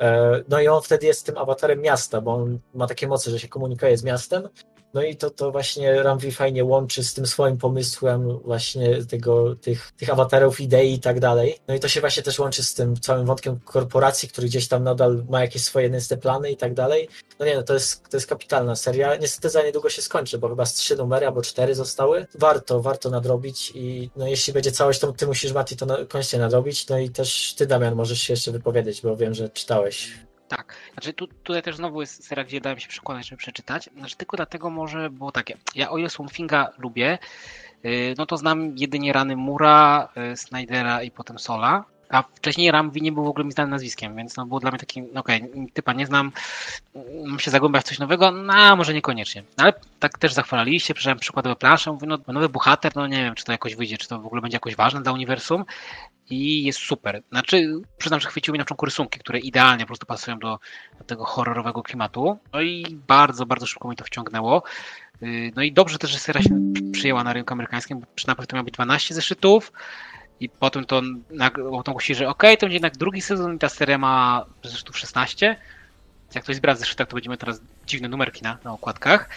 E, no i on wtedy jest tym awatarem miasta, bo on ma takie moce, że się komunikuje z miastem. No i to, to właśnie Ramvi fajnie łączy z tym swoim pomysłem właśnie tego, tych, tych awatarów, idei i tak dalej. No i to się właśnie też łączy z tym całym wątkiem korporacji, który gdzieś tam nadal ma jakieś swoje niste plany i tak dalej. No nie no, to jest, to jest kapitalna seria. Niestety za niedługo się skończy, bo chyba z trzy numery albo cztery zostały. Warto, warto nadrobić i no jeśli będzie całość, to ty musisz Mati to na, koniecznie nadrobić. No i też ty Damian możesz się jeszcze wypowiedzieć, bo wiem, że czytałeś tak, znaczy tu, tutaj też znowu jest seria, gdzie dałem się przekonać, żeby przeczytać. Znaczy tylko dlatego może było takie. Ja o ile Swamfinga lubię, y, no to znam jedynie rany Mura, y, Snydera i potem Sola. A wcześniej Ramwi nie był w ogóle mi znanym nazwiskiem, więc no było dla mnie takim, no okej, okay, typa nie znam, mam się zagłębiać w coś nowego, no może niekoniecznie. Ale tak też zachwalaliście, przeczytałem przykładowe plansze, mówię, no nowy bohater, no nie wiem, czy to jakoś wyjdzie, czy to w ogóle będzie jakoś ważne dla uniwersum i jest super. Znaczy, przyznam, że chwyciły mnie na początku rysunki, które idealnie po prostu pasują do, do, tego horrorowego klimatu. No i bardzo, bardzo szybko mi to wciągnęło. Y, no i dobrze też, że seria się przyjęła na rynku amerykańskim, bo najpierw to miało być 12 zeszytów i potem to ogłosili, że ok, to będzie jednak drugi sezon i ta seria ma zeszytów 16. Jak ktoś zbiera zeszytach, to będziemy teraz dziwne numerki na, na okładkach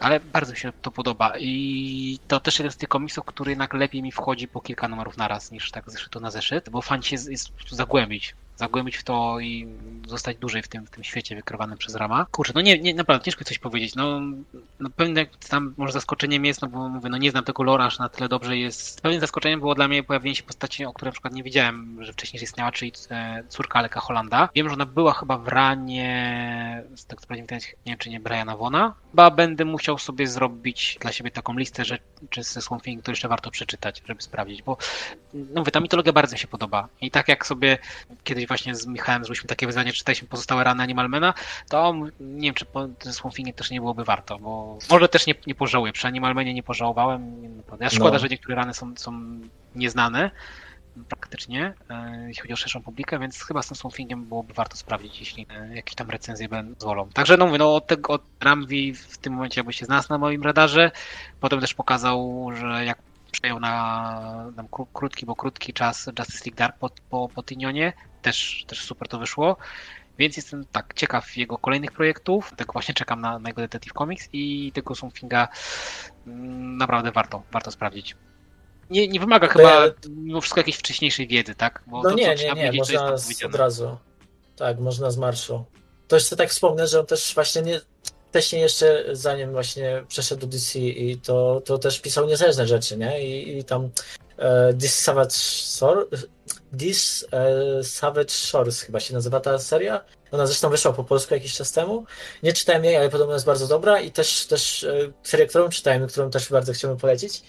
ale bardzo mi się to podoba i to też jeden z tych komiksów, który jednak lepiej mi wchodzi po kilka numerów naraz niż tak zeszytu na zeszyt, bo fan się jest, jest zagłębić zagłębić w to i zostać dłużej w tym, w tym świecie wykrywanym przez Rama. Kurczę, no nie, nie naprawdę ciężko coś powiedzieć. No, no pewnie tam może zaskoczeniem jest, no bo mówię, no nie znam tego lore aż na tyle dobrze jest. Pewnym zaskoczeniem było dla mnie pojawienie się postaci, o której na przykład nie wiedziałem, że wcześniej istniała, czyli e, córka Aleka Holanda. Wiem, że ona była chyba w ranie, z tego co nie wiem czy nie Briana Wona. Chyba będę musiał sobie zrobić dla siebie taką listę rzeczy ze Swamp Thing, to jeszcze warto przeczytać, żeby sprawdzić, bo no mówię, ta mitologia bardzo mi się podoba. I tak jak sobie kiedyś właśnie z Michałem zrobiliśmy takie wyzwanie, czytaliśmy pozostałe rany Animalmana, to nie wiem, czy po Swamp też nie byłoby warto, bo może też nie, nie pożałuję. Przy Animalmanie nie pożałowałem. Ja szkoda, no. że niektóre rany są, są nieznane praktycznie, e, jeśli chodzi o szerszą publikę, więc chyba z tym Swamp byłoby warto sprawdzić, jeśli e, jakieś tam recenzje pozwolą. Także no mówię, no od, tego, od Ramwi w tym momencie jakby się znalazł na moim radarze, potem też pokazał, że jak przejął na, na krótki, bo krótki czas Justice League Dark po, po, po Tynionie, też, też super to wyszło. Więc jestem tak ciekaw jego kolejnych projektów. Tak właśnie czekam na, na jego Detective Comics i tego Swamp mm, naprawdę warto, warto sprawdzić. Nie, nie wymaga chyba ja... mimo wszystko jakiejś wcześniejszej wiedzy, tak? Bo no to, nie, nie, nie, można od razu. Tak, można z marszu. To jeszcze tak wspomnę, że on też właśnie nie, wcześniej jeszcze, zanim właśnie przeszedł do DC i to, to też pisał niezależne rzeczy, nie? I, i tam e, This Savage Shore, This e, Savage Shores chyba się nazywa ta seria. Ona zresztą wyszła po polsku jakiś czas temu. Nie czytałem jej, ale podobno jest bardzo dobra i też, też e, serię, którą czytałem, którą też bardzo chciałbym polecić.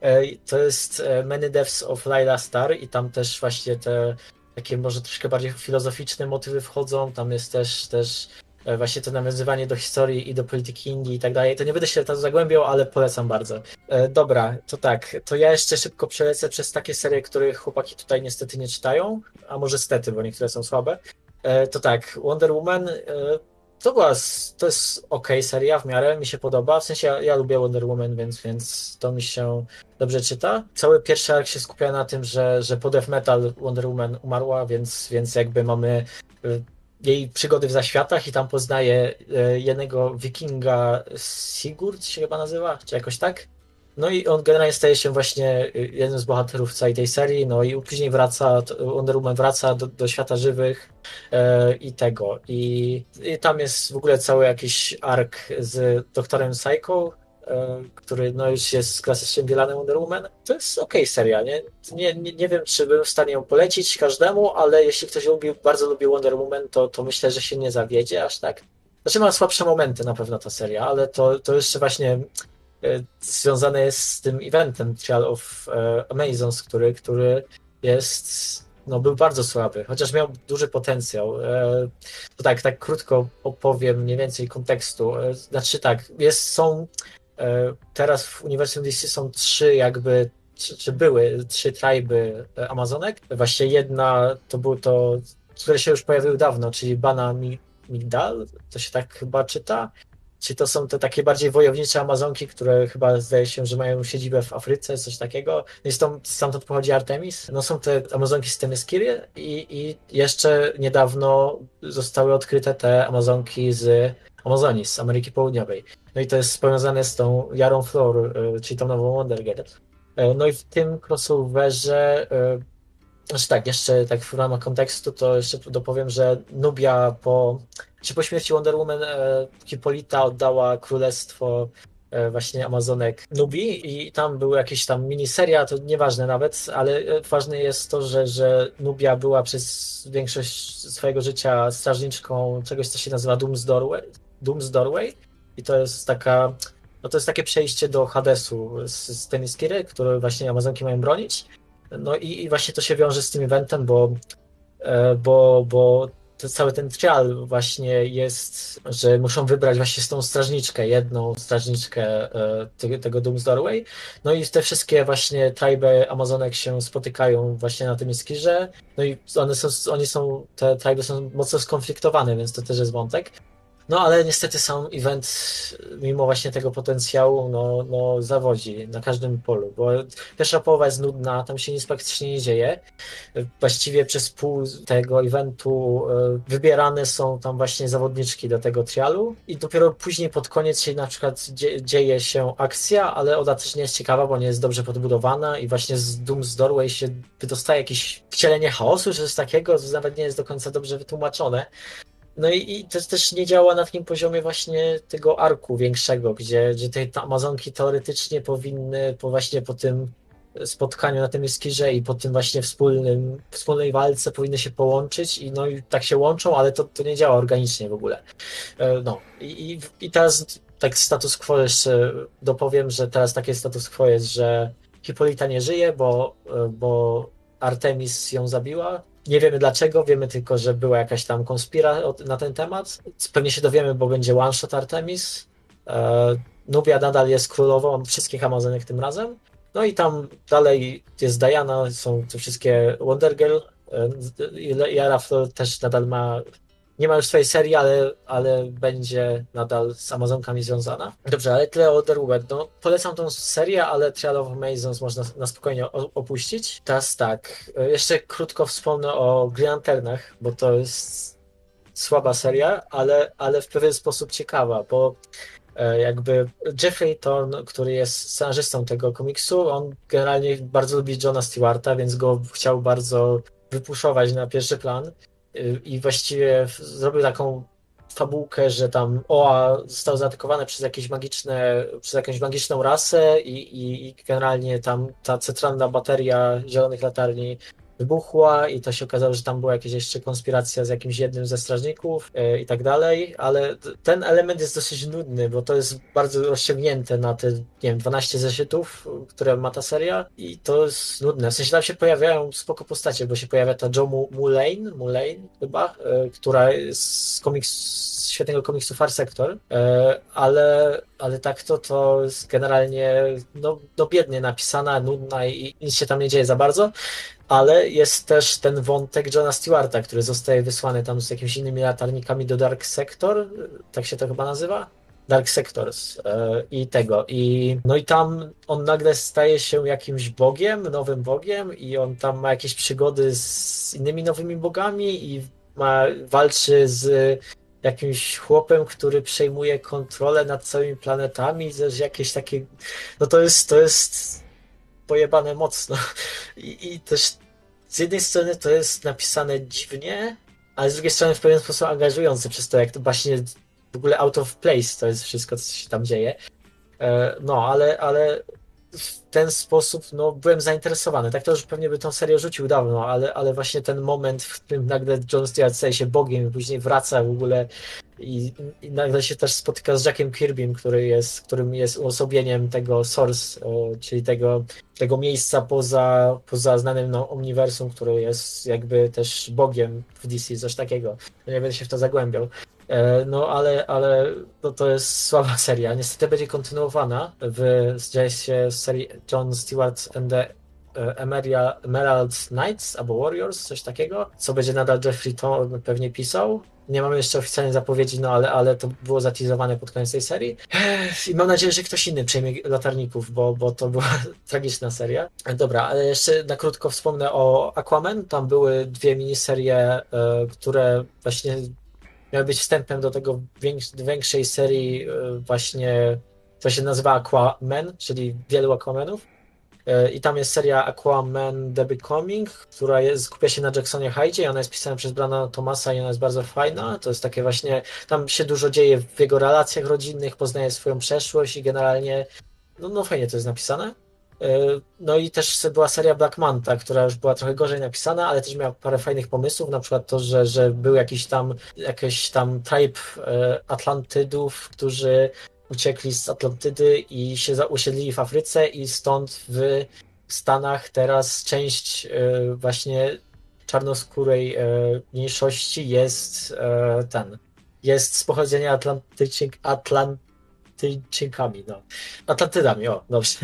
E, to jest e, Many Deaths of Lila Star i tam też właśnie te takie może troszkę bardziej filozoficzne motywy wchodzą. Tam jest też, też właśnie to nawiązywanie do historii i do polityki Indii i tak dalej. To nie będę się tam zagłębiał, ale polecam bardzo. E, dobra, to tak, to ja jeszcze szybko przelecę przez takie serie, których chłopaki tutaj niestety nie czytają, a może stety, bo niektóre są słabe. E, to tak, Wonder Woman to była, to jest ok seria w miarę, mi się podoba, w sensie ja, ja, lubię Wonder Woman, więc, więc to mi się dobrze czyta. Cały pierwszy ark się skupia na tym, że, że po Death Metal Wonder Woman umarła, więc, więc jakby mamy jej przygody w zaświatach i tam poznaje e, jednego wikinga Sigurd się chyba nazywa, czy jakoś tak. No i on generalnie staje się właśnie e, jednym z bohaterów całej tej serii, no i później wraca, Wonder Woman wraca do, do świata żywych e, i tego. I, I tam jest w ogóle cały jakiś ark z doktorem Psycho, który no już jest klasycznym Wielanem Wonder Woman. To jest okej okay seria, nie? Nie, nie? nie wiem, czy bym w stanie ją polecić każdemu, ale jeśli ktoś lubi, bardzo lubi Wonder Woman, to, to myślę, że się nie zawiedzie aż tak. Znaczy ma słabsze momenty na pewno ta seria, ale to, to jeszcze właśnie e, związane jest z tym eventem Trial of e, Amazons, który, który jest no, był bardzo słaby, chociaż miał duży potencjał. To tak, tak krótko opowiem mniej więcej kontekstu. Znaczy tak, jest, są E, teraz w Uniwersum DC są trzy jakby, czy, czy były trzy trajby Amazonek. Właśnie jedna to był to, które się już pojawiły dawno, czyli Bana Migdal, to się tak chyba czyta. Czy to są te takie bardziej wojownicze Amazonki, które chyba zdaje się, że mają siedzibę w Afryce, coś takiego. No i stąd, stamtąd pochodzi Artemis. No są te Amazonki z Temeskiry i, i jeszcze niedawno zostały odkryte te Amazonki z Amazonii, z Ameryki Południowej. No i to jest powiązane z tą Jarą Flor, y, czyli tą nową Wonder Girl. Y, no i w tym crossoverze y, znaczy tak, jeszcze tak w ramach kontekstu, to jeszcze dopowiem, że Nubia po, czy po śmierci Wonder Woman e, Hipolita oddała królestwo e, właśnie Amazonek Nubii i tam były jakieś tam miniseria, to nieważne nawet, ale e, ważne jest to, że, że Nubia była przez większość swojego życia strażniczką czegoś, co się nazywa Doom's Doorway, Doom's Doorway i to jest taka, no to jest takie przejście do Hadesu z, z Temiskiry, które właśnie Amazonki mają bronić no i, i, właśnie to się wiąże z tym eventem, bo, e, bo, bo cały ten trial właśnie jest, że muszą wybrać właśnie z tą strażniczkę, jedną strażniczkę e, tego, tego Doomsday. No i te wszystkie właśnie triby Amazonek się spotykają właśnie na tym skirze. No i one są, oni są, te triby są mocno skonfliktowane, więc to też jest wątek. No ale niestety sam event, mimo właśnie tego potencjału, no, no zawodzi na każdym polu, bo pierwsza połowa jest nudna, tam się nic praktycznie nie dzieje. Właściwie przez pół tego eventu e, wybierane są tam właśnie zawodniczki do tego trialu i dopiero później pod koniec się na przykład dzieje się akcja, ale ona też nie jest ciekawa, bo nie jest dobrze podbudowana i właśnie z Doom's Doorway się wydostaje jakieś wcielenie chaosu, czy coś takiego, co nawet nie jest do końca dobrze wytłumaczone. No i, i to też nie działa na takim poziomie właśnie tego arku większego, gdzie, gdzie te Amazonki teoretycznie powinny po właśnie po tym spotkaniu na tym Eskirze i po tym właśnie wspólnym, wspólnej walce powinny się połączyć i no i tak się łączą, ale to, to nie działa organicznie w ogóle. E, no i, i, i teraz tak status quo jeszcze dopowiem, że teraz takie status quo jest, że Hipolita nie żyje, bo, e, bo Artemis ją zabiła, nie wiemy dlaczego, wiemy tylko, że była jakaś tam konspira na ten temat. Pewnie się dowiemy, bo będzie one shot Artemis. E, Nubia nadal jest królową wszystkich Amazonek tym razem. No i tam dalej jest Diana, są te wszystkie Wonder Girl. E, Yara Flor też nadal ma nie ma już swojej serii, ale, ale będzie nadal z Amazonkami związana. Dobrze, ale tyle o Wonder No, polecam tą serię, ale Trial of Amazons można na spokojnie opuścić. Teraz tak, jeszcze krótko wspomnę o Green Lanternach, bo to jest słaba seria, ale, ale w pewien sposób ciekawa, bo e, jakby Jeffrey Thorne, który jest scenarzystą tego komiksu, on generalnie bardzo lubi Johna Stewarta, więc go chciał bardzo wypuszować na pierwszy plan i właściwie zrobił taką fabułkę, że tam Oa został zaatakowane przez jakieś magiczne, przez jakąś magiczną rasę i, i, i generalnie tam ta centralna bateria zielonych latarni wybuchła i to się okazało, że tam była jakaś jeszcze konspiracja z jakimś jednym ze strażników yy, i tak dalej, ale ten element jest dosyć nudny, bo to jest bardzo rozciągnięte na te, nie wiem, 12 zeszytów, które ma ta seria i to jest nudne. W sensie tam się pojawiają spoko postacie, bo się pojawia ta Joe Mulane, Mulane chyba, yy, która z komiks świetnego komiksu Far Sector, e, ale, ale tak to, to jest generalnie no, no biednie napisana, nudna i nic się tam nie dzieje za bardzo ale jest też ten wątek Johna Stewarta, który zostaje wysłany tam z jakimiś innymi latarnikami do Dark Sector, tak się to chyba nazywa? Dark Sectors e, i tego. I, no i tam on nagle staje się jakimś bogiem, nowym bogiem i on tam ma jakieś przygody z innymi nowymi bogami i ma, walczy z jakimś chłopem, który przejmuje kontrolę nad całymi planetami, też jakieś takie, no to jest, to jest pojebane mocno. I, I też z jednej strony to jest napisane dziwnie, ale z drugiej strony w pewien sposób angażujące przez to, jak to właśnie w ogóle out of place to jest wszystko, co się tam dzieje. E, no, ale, ale w ten sposób no, byłem zainteresowany. Tak to już pewnie by tą serię rzucił dawno, ale, ale właśnie ten moment, w którym nagle John Stewart staje się Bogiem i później wraca w ogóle i, i nagle się też spotyka z Jackiem Kirbym, który jest, którym jest uosobieniem tego Source, e, czyli tego, tego miejsca poza, poza znanym no, uniwersum, który jest jakby też Bogiem w DC, coś takiego. No, nie będę się w to zagłębiał. E, no ale, ale no, to jest słaba seria. Niestety będzie kontynuowana w zdaje się serii John Stewart and the Emerald Knights albo Warriors, coś takiego, co będzie nadal Jeffrey to pewnie pisał. Nie mamy jeszcze oficjalnej zapowiedzi, no ale, ale to było zatizowane pod koniec tej serii. I mam nadzieję, że ktoś inny przejmie latarników, bo, bo to była tragiczna seria. Dobra, ale jeszcze na krótko wspomnę o Aquaman. Tam były dwie miniserie, e, które właśnie miały być wstępem do tego większej serii e, właśnie, co się nazywa Aquaman, czyli wielu Aquamanów. E, I tam jest seria Aquaman The Becoming, która jest, skupia się na Jacksonie Hyde i ona jest pisana przez Brana Thomasa i ona jest bardzo fajna. To jest takie właśnie, tam się dużo dzieje w jego relacjach rodzinnych, poznaje swoją przeszłość i generalnie, no, no fajnie to jest napisane. E, no i też była seria Black Manta, która już była trochę gorzej napisana, ale też miała parę fajnych pomysłów, na przykład to, że, że był jakiś tam, jakiś tam tribe e, Atlantydów, którzy uciekli z Atlantydy i się osiedlili w Afryce i stąd w Stanach teraz część e, właśnie czarnoskórej mniejszości jest ten, jest z pochodzenia Atlantyczyk, Atlant Atlantyjczykami, no. Atlantydami, o, dobrze.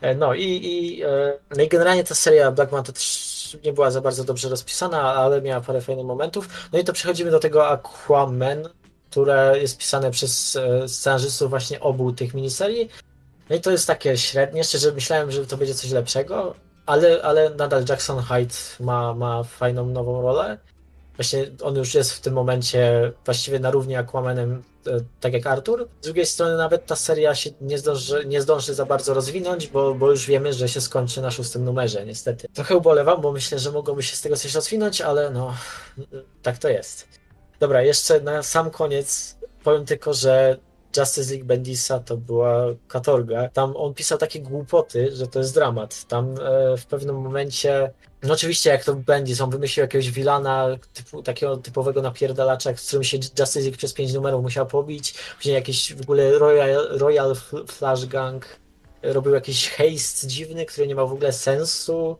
E, no i, i, e, no i generalnie ta seria Black Manta też nie była za bardzo dobrze rozpisana, ale miała parę fajnych momentów. No i to przechodzimy do tego Aquaman, które jest pisane przez e, scenarzystów właśnie obu tych miniserii. No i to jest takie średnie, szczerze myślałem, że to będzie coś lepszego, ale, ale nadal Jackson Hyde ma, ma fajną nową rolę. Właśnie on już jest w tym momencie właściwie na równi Aquamanem, e, tak jak Arthur. Z drugiej strony nawet ta seria się nie zdąży, nie zdąży za bardzo rozwinąć, bo, bo już wiemy, że się skończy na szóstym numerze, niestety. Trochę ubolewam, bo myślę, że mogłoby się z tego coś rozwinąć, ale no, tak to jest. Dobra, jeszcze na sam koniec powiem tylko, że Justice League Bendisa to była katorga. Tam on pisał takie głupoty, że to jest dramat. Tam e, w pewnym momencie no oczywiście, jak to Bendis, on wymyślił jakiegoś wilana, typu, takiego typowego napierdalacza, z którym się Justice League przez pięć numerów musiał pobić. Później jakiś w ogóle Royal, Royal Flash Gang robił jakiś haste dziwny, który nie ma w ogóle sensu.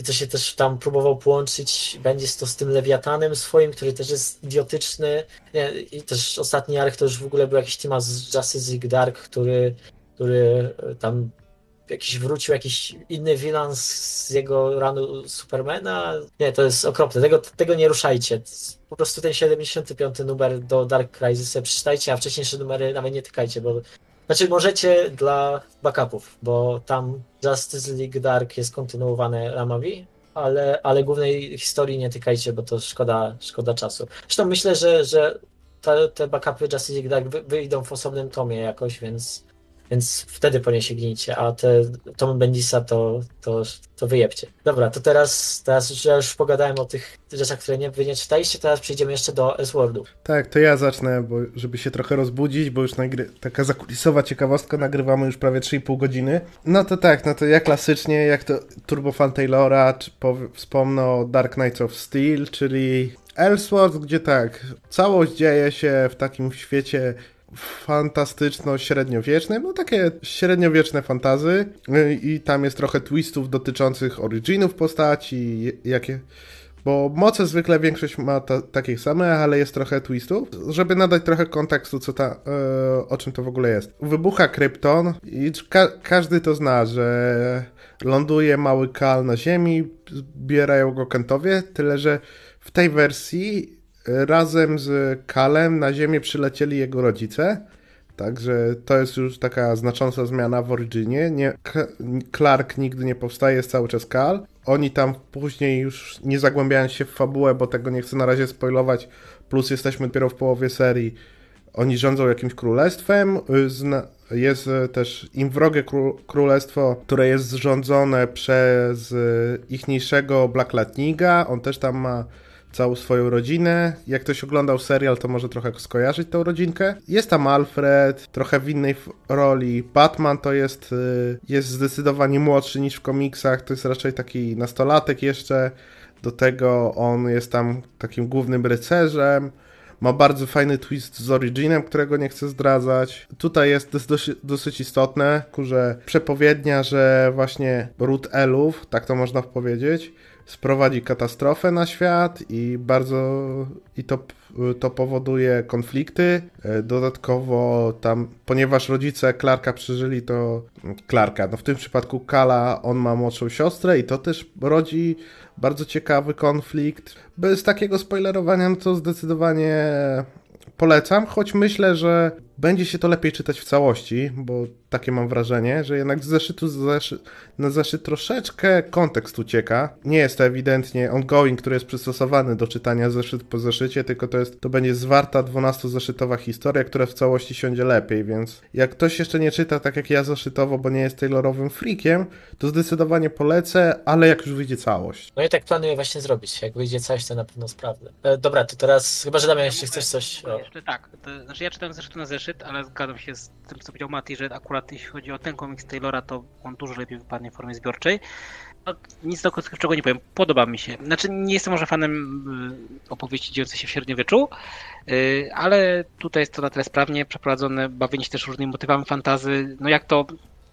I co się też tam próbował połączyć, będzie to z tym Lewiatanem swoim, który też jest idiotyczny. Nie, I też ostatni arch to już w ogóle był jakiś temat z Justice Dark, który, który tam jakiś wrócił jakiś inny wilan z jego ranu Supermana. Nie, to jest okropne. Tego, tego nie ruszajcie. Po prostu ten 75 numer do Dark Crisis przeczytajcie, a wcześniejsze numery nawet nie tykajcie, bo znaczy możecie dla backupów, bo tam Justice League Dark jest kontynuowane ramami, ale, ale głównej historii nie tykajcie, bo to szkoda, szkoda czasu. Zresztą myślę, że, że te, te backupy Justice League Dark wyjdą w osobnym tomie jakoś, więc więc wtedy po nie sięgnijcie, a te Tom Bendisa to, to, to wyjebcie. Dobra, to teraz, teraz ja już pogadałem o tych rzeczach, które nie, wy nie czytaliście, teraz przejdziemy jeszcze do S-Wordu. Tak, to ja zacznę, bo żeby się trochę rozbudzić, bo już nagry... taka zakulisowa ciekawostka, nagrywamy już prawie 3,5 godziny. No to tak, no to ja klasycznie, jak to Turbofan Taylora, czy wspomnę o Dark Knights of Steel, czyli Elseworld, gdzie tak, całość dzieje się w takim świecie fantastyczno-średniowieczne, no takie średniowieczne fantazy i tam jest trochę twistów dotyczących originów postaci, jakie... Bo moce zwykle większość ma ta, takich samych, ale jest trochę twistów, żeby nadać trochę kontekstu, co ta, e, o czym to w ogóle jest. Wybucha Krypton i ka każdy to zna, że ląduje mały kal na ziemi, zbierają go kentowie, tyle że w tej wersji razem z Kalem na Ziemię przylecieli jego rodzice. Także to jest już taka znacząca zmiana w Originie. Nie, Clark nigdy nie powstaje, jest cały czas Kal. Oni tam później już nie zagłębiając się w fabułę, bo tego nie chcę na razie spoilować, plus jesteśmy dopiero w połowie serii. Oni rządzą jakimś królestwem. Jest też im wrogie królestwo, które jest zrządzone przez ichniejszego Black Lightninga. On też tam ma całą swoją rodzinę. Jak ktoś oglądał serial, to może trochę skojarzyć tą rodzinkę. Jest tam Alfred, trochę w innej roli. Batman to jest, y, jest zdecydowanie młodszy niż w komiksach, to jest raczej taki nastolatek jeszcze. Do tego on jest tam takim głównym rycerzem. Ma bardzo fajny twist z Originem, którego nie chcę zdradzać. Tutaj jest dosyć, dosyć istotne, że przepowiednia, że właśnie ród elów, tak to można powiedzieć, sprowadzi katastrofę na świat i bardzo i to to powoduje konflikty. Dodatkowo tam, ponieważ rodzice Clarka przeżyli, to Clarka, no w tym przypadku Kala, on ma młodszą siostrę i to też rodzi bardzo ciekawy konflikt. Bez takiego spoilerowania, no to zdecydowanie polecam, choć myślę, że będzie się to lepiej czytać w całości, bo takie mam wrażenie, że jednak z zeszytu zeszy, na zeszyt troszeczkę kontekst ucieka. Nie jest to ewidentnie ongoing, który jest przystosowany do czytania zeszyt po zeszycie, tylko to jest, to będzie zwarta 12-zeszytowa historia, która w całości siądzie lepiej, więc jak ktoś jeszcze nie czyta tak jak ja zeszytowo, bo nie jest taylorowym freakiem, to zdecydowanie polecę, ale jak już wyjdzie całość. No i tak planuję właśnie zrobić. Jak wyjdzie całość, to na pewno sprawdzę. E, dobra, to teraz, chyba że Damian jeszcze chcesz coś... O. Jeszcze tak, to, znaczy ja czytałem zeszytu na zeszyt, ale zgadzam się z tym, co powiedział Mati, że akurat jeśli chodzi o ten komiks Taylora, to on dużo lepiej wypadnie w formie zbiorczej. No, nic do czego nie powiem. Podoba mi się. Znaczy, nie jestem może fanem y, opowieści dziejącej się w średniowieczu, y, ale tutaj jest to na tyle sprawnie przeprowadzone, bawienie się też różnymi motywami fantazy. No jak to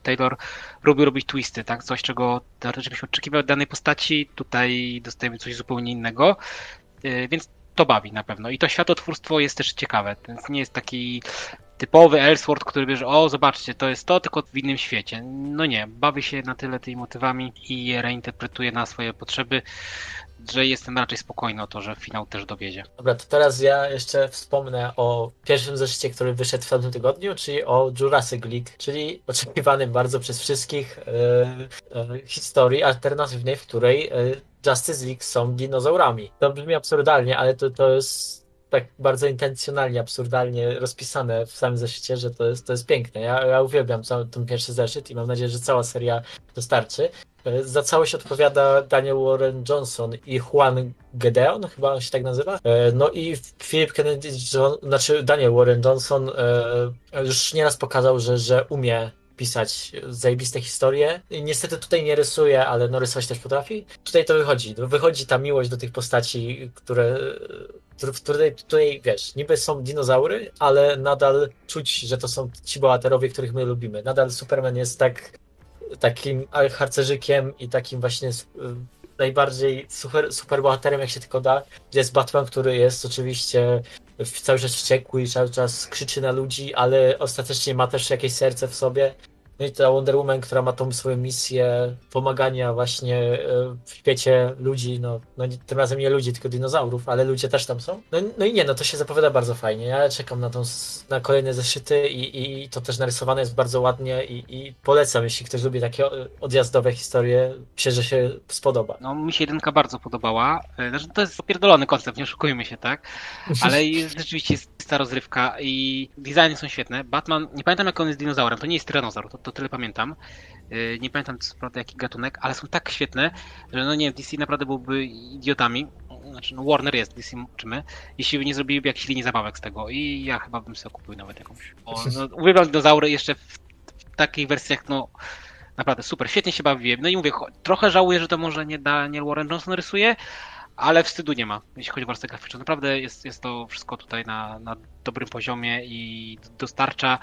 Taylor lubi robić twisty, tak? Coś, czego teoretycznie byśmy oczekiwali od danej postaci, tutaj dostajemy coś zupełnie innego. Y, więc to bawi na pewno. I to światotwórstwo jest też ciekawe. Więc nie jest taki typowy Ellsworth, który bierze, o zobaczcie, to jest to, tylko w innym świecie. No nie, bawi się na tyle tymi motywami i je reinterpretuje na swoje potrzeby, że jestem raczej spokojny o to, że finał też dowiezie. Dobra, to teraz ja jeszcze wspomnę o pierwszym zeszycie, który wyszedł w tamtym tygodniu, czyli o Jurassic League, czyli oczekiwanym bardzo przez wszystkich yy, yy, historii alternatywnej, w której yy, Justice League są dinozaurami. To brzmi absurdalnie, ale to, to jest tak bardzo intencjonalnie, absurdalnie rozpisane w samym zeszycie, że to jest, to jest piękne. Ja, ja uwielbiam ten pierwszy zeszyt i mam nadzieję, że cała seria dostarczy. E, za całość odpowiada Daniel Warren Johnson i Juan Gedeon, chyba on się tak nazywa. E, no i Philip Kennedy, znaczy Daniel Warren Johnson e, już nieraz pokazał, że, że umie pisać zajebiste historie. I niestety tutaj nie rysuje, ale no rysować też potrafi. Tutaj to wychodzi. Wychodzi ta miłość do tych postaci, które w której tutaj, wiesz, niby są dinozaury, ale nadal czuć, że to są ci bohaterowie, których my lubimy. Nadal Superman jest tak takim harcerzykiem i takim właśnie najbardziej super, super bohaterem, jak się tylko da. Jest Batman, który jest oczywiście cały czas wściekły i cały czas krzyczy na ludzi, ale ostatecznie ma też jakieś serce w sobie. No i ta Wonder Woman, która ma tą swoją misję pomagania właśnie e, w świecie ludzi, no, no tym razem nie ludzi, tylko dinozaurów, ale ludzie też tam są. No, no i nie, no to się zapowiada bardzo fajnie. Ja czekam na, tą, na kolejne zeszyty i, i to też narysowane jest bardzo ładnie i, i polecam, jeśli ktoś lubi takie odjazdowe historie, myślę, że się spodoba. No mi się jedynka bardzo podobała. E, znaczy, to jest opierdolony koncept, nie oszukujmy się, tak? Ale jest, rzeczywiście jest ta rozrywka i designy są świetne. Batman, nie pamiętam jak on jest dinozaurem, to nie jest tyranozaur, to, to tyle pamiętam. Y, nie pamiętam co prawda jaki gatunek, ale są tak świetne, że no nie wiem, DC naprawdę byłby idiotami. Znaczy, no Warner jest, DC czy my, jeśli nie zrobiliby jakichś linii zabawek z tego. I ja chyba bym sobie kupił nawet jakąś. No, uwielbiam dinozaury jeszcze w, w takich wersjach, no naprawdę super, świetnie się bawiłem. No i mówię, trochę żałuję, że to może nie Daniel Warren Johnson rysuje, ale wstydu nie ma, jeśli chodzi o warstwę graficzną. Naprawdę jest, jest to wszystko tutaj na, na dobrym poziomie i dostarcza.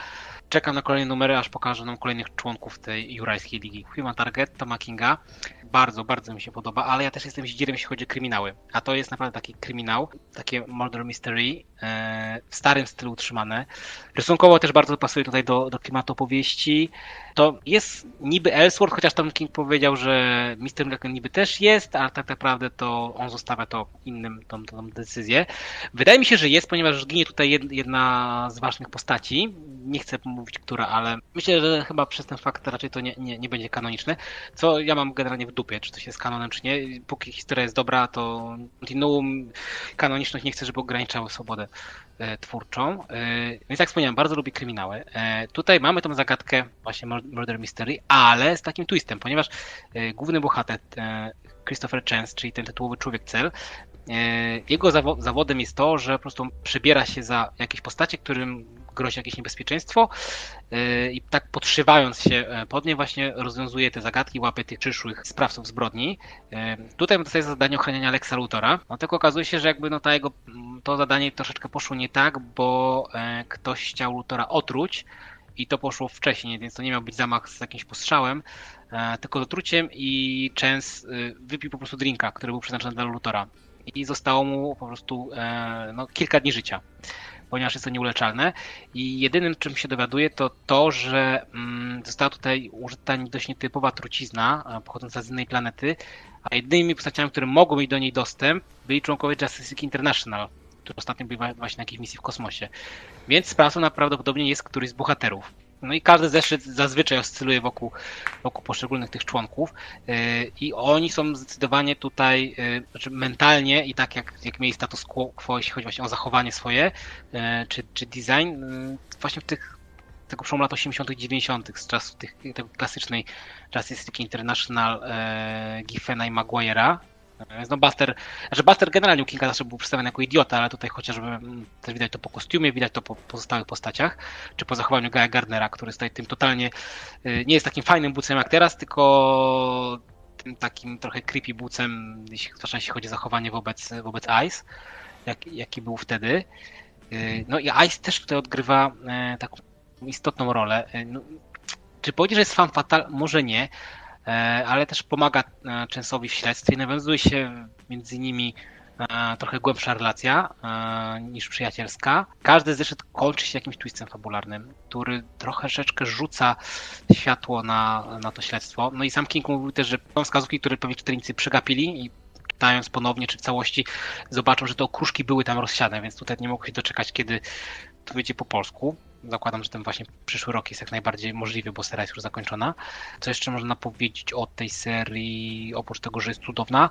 Czekam na kolejne numery, aż pokażę nam kolejnych członków tej jurajskiej ligi. Human Target, Toma Kinga. Bardzo, bardzo mi się podoba, ale ja też jestem zdzierem, jeśli chodzi o kryminały. A to jest naprawdę taki kryminał, takie murder mystery, e, w starym stylu utrzymane. Rysunkowo też bardzo pasuje tutaj do, do klimatu opowieści. To jest niby Ellsworth, chociaż tam King powiedział, że Mr. Miracle niby też jest, ale tak naprawdę to on zostawia to innym, tą, tą decyzję. Wydaje mi się, że jest, ponieważ ginie tutaj jedna z ważnych postaci. Nie chcę mówić, która, ale myślę, że chyba przez ten fakt raczej to nie, nie, nie będzie kanoniczne. Co ja mam generalnie w dupie, czy to jest kanonem, czy nie. Póki historia jest dobra, to Continuum kanoniczność nie chcę, żeby ograniczały swobodę twórczą. E, więc jak wspomniałem, bardzo lubię kryminały. E, tutaj mamy tą zagadkę właśnie Murder Mystery, ale z takim twistem, ponieważ główny bohater Christopher Chance, czyli ten tytułowy człowiek cel, jego zawodem jest to, że po prostu przebiera się za jakieś postacie, którym grozi jakieś niebezpieczeństwo yy, i tak podszywając się e, pod nie właśnie rozwiązuje te zagadki, łapie tych przyszłych sprawców zbrodni. Tutaj dostaje zadanie ochraniania Lexa Luthora, no tylko okazuje się, że jakby no ta jego, to zadanie troszeczkę poszło nie tak, bo e, ktoś chciał Luthora otruć i to poszło wcześniej, więc to nie miał być zamach z jakimś postrzałem, tylko z otruciem i Chance wypił po prostu drinka, który był przeznaczony dla Luthora i zostało mu po prostu e, no, kilka dni życia ponieważ jest to nieuleczalne. I jedynym, czym się dowiaduje, to to, że mm, została tutaj użyta dość nietypowa trucizna pochodząca z innej planety, a jedynymi postaciami, które mogły mieć do niej dostęp, byli członkowie Justice League International, którzy ostatnio byli właśnie na jakiejś misji w kosmosie. Więc sprawcą prawdopodobnie jest któryś z bohaterów. No i każdy zeszyt zazwyczaj oscyluje wokół, wokół poszczególnych tych członków. Yy, i oni są zdecydowanie tutaj yy, znaczy mentalnie i tak jak, jak mieli status quo, jeśli chodzi właśnie o zachowanie swoje yy, czy, czy design, właśnie w tych tego przełomu lat 80 90 z czasu tych, tego klasycznej Justice League International Giffena i Maguire'a, więc no Buster, znaczy Buster generalnie u Kinga zawsze był przedstawiony jako idiota, ale tutaj chociażby mm, też widać to po kostiumie, widać to po pozostałych postaciach, czy po zachowaniu Gaia Gardnera, który jest tutaj tym totalnie, y, nie jest takim fajnym bucem jak teraz, tylko tym takim trochę creepy bucem, jeśli, zwłaszcza jeśli chodzi o zachowanie wobec, wobec Ice, jak, jaki był wtedy. Y, no i Ice też tutaj odgrywa e, taką istotną rolę. Y, no, czy powiedzieć, że jest fan fatal? Może nie, E, ale też pomaga e, Częsowi w śledztwie. Nawiązuje się między nimi e, trochę głębsza relacja niż przyjacielska. Każdy zeszyt kończy się jakimś twistem fabularnym, który troszeczkę rzuca światło na, na to śledztwo. No i sam King mówił też, że są wskazówki, które pewnie czytelnicy przegapili i czytając ponownie czy w całości zobaczą, że te okruszki były tam rozsiane, więc tutaj nie mogą się doczekać, kiedy to wyjdzie po polsku zakładam, że ten właśnie przyszły rok jest jak najbardziej możliwy, bo seria jest już zakończona. Co jeszcze można powiedzieć o tej serii, oprócz tego, że jest cudowna?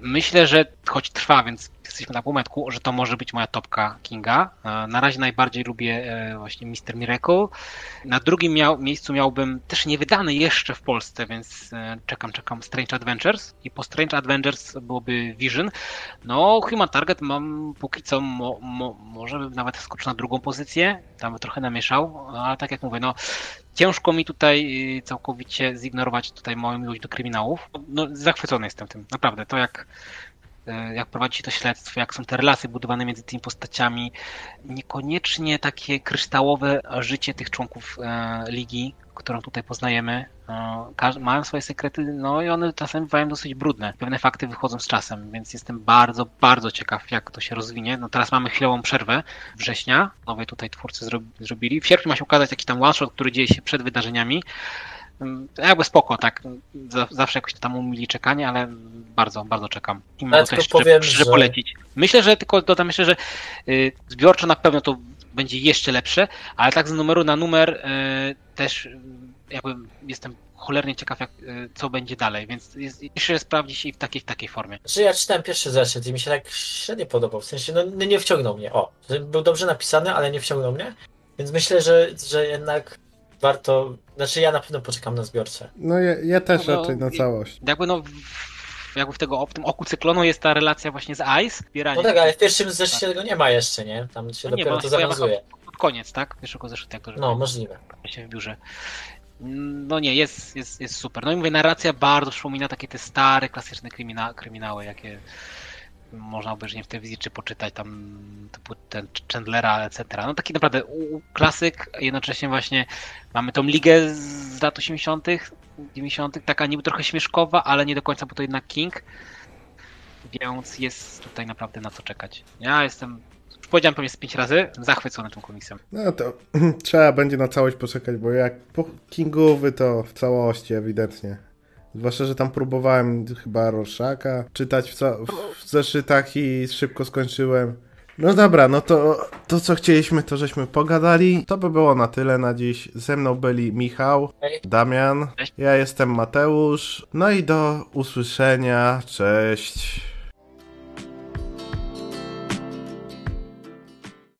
Myślę, że choć trwa, więc jesteśmy na półmetku, że to może być moja topka Kinga. Na razie najbardziej lubię e, właśnie Mr. Miracle. Na drugim miał, miejscu miałbym też niewydany jeszcze w Polsce, więc e, czekam, czekam Strange Adventures i po Strange Adventures byłoby Vision. No, Human Target mam póki co mo, mo, może nawet skoczył na drugą pozycję, tam trochę namieszał, ale tak jak mówię, no ciężko mi tutaj y, całkowicie zignorować tutaj moją miłość do kryminałów. No, zachwycony jestem tym, naprawdę. To jak, y, jak prowadzi to śledztwo, jak są te relacje budowane między tymi postaciami, niekoniecznie takie kryształowe życie tych członków e, ligi, którą tutaj poznajemy, mają swoje sekrety, no i one czasem bywają dosyć brudne. Pewne fakty wychodzą z czasem, więc jestem bardzo, bardzo ciekaw, jak to się rozwinie. No teraz mamy chwilową przerwę września, nowe tutaj twórcy zrobili. W sierpniu ma się ukazać jakiś tam one-shot, który dzieje się przed wydarzeniami. Mm, jakby spoko, tak. Zawsze jakoś tam umili czekanie, ale bardzo, bardzo czekam. I mogę powiem, że... polecić. Myślę, że tylko dodam jeszcze, że y, zbiorczo na pewno to będzie jeszcze lepsze, ale tak z numeru na numer y, też y, jakby jestem cholernie ciekaw, jak, co będzie dalej, więc jest, jeszcze sprawdzi się i w takiej, w takiej formie. Że ja czytałem pierwszy zeszyt i mi się tak średnio podobał, w sensie no, nie wciągnął mnie, o, był dobrze napisany, ale nie wciągnął mnie, więc myślę, że, że jednak warto, znaczy ja na pewno poczekam na zbiorce. No ja, ja też no, raczej na całość. Jakby no jakby w, tego, w tym oku cyklonu jest ta relacja właśnie z Ice. No tak, ale w pierwszym zeszycie tak. tego nie ma jeszcze, nie? Tam się no dopiero nie, to zawiązuje. Pod koniec, tak? Pierwszego zeszytu, jak to No, możliwe. się w biurze. No nie, jest, jest, jest super. No i mówię, narracja bardzo przypomina takie te stare, klasyczne krymina, kryminały, jakie można obejrzeć w telewizji, czy poczytać tam typu ten Chandlera, etc. No taki naprawdę klasyk, jednocześnie właśnie mamy tą ligę z lat 80., 90., taka niby trochę śmieszkowa, ale nie do końca, bo to jednak King, więc jest tutaj naprawdę na co czekać. Ja jestem powiedziałem pewnie z pięć razy, zachwycony tą komisją. No to trzeba będzie na całość poczekać, bo jak po Kingowy to w całości ewidentnie. Zwłaszcza, że tam próbowałem chyba Roszaka czytać w, w zeszytach i szybko skończyłem. No dobra, no to to co chcieliśmy, to żeśmy pogadali. To by było na tyle na dziś. Ze mną byli Michał, Damian, ja jestem Mateusz. No i do usłyszenia. Cześć.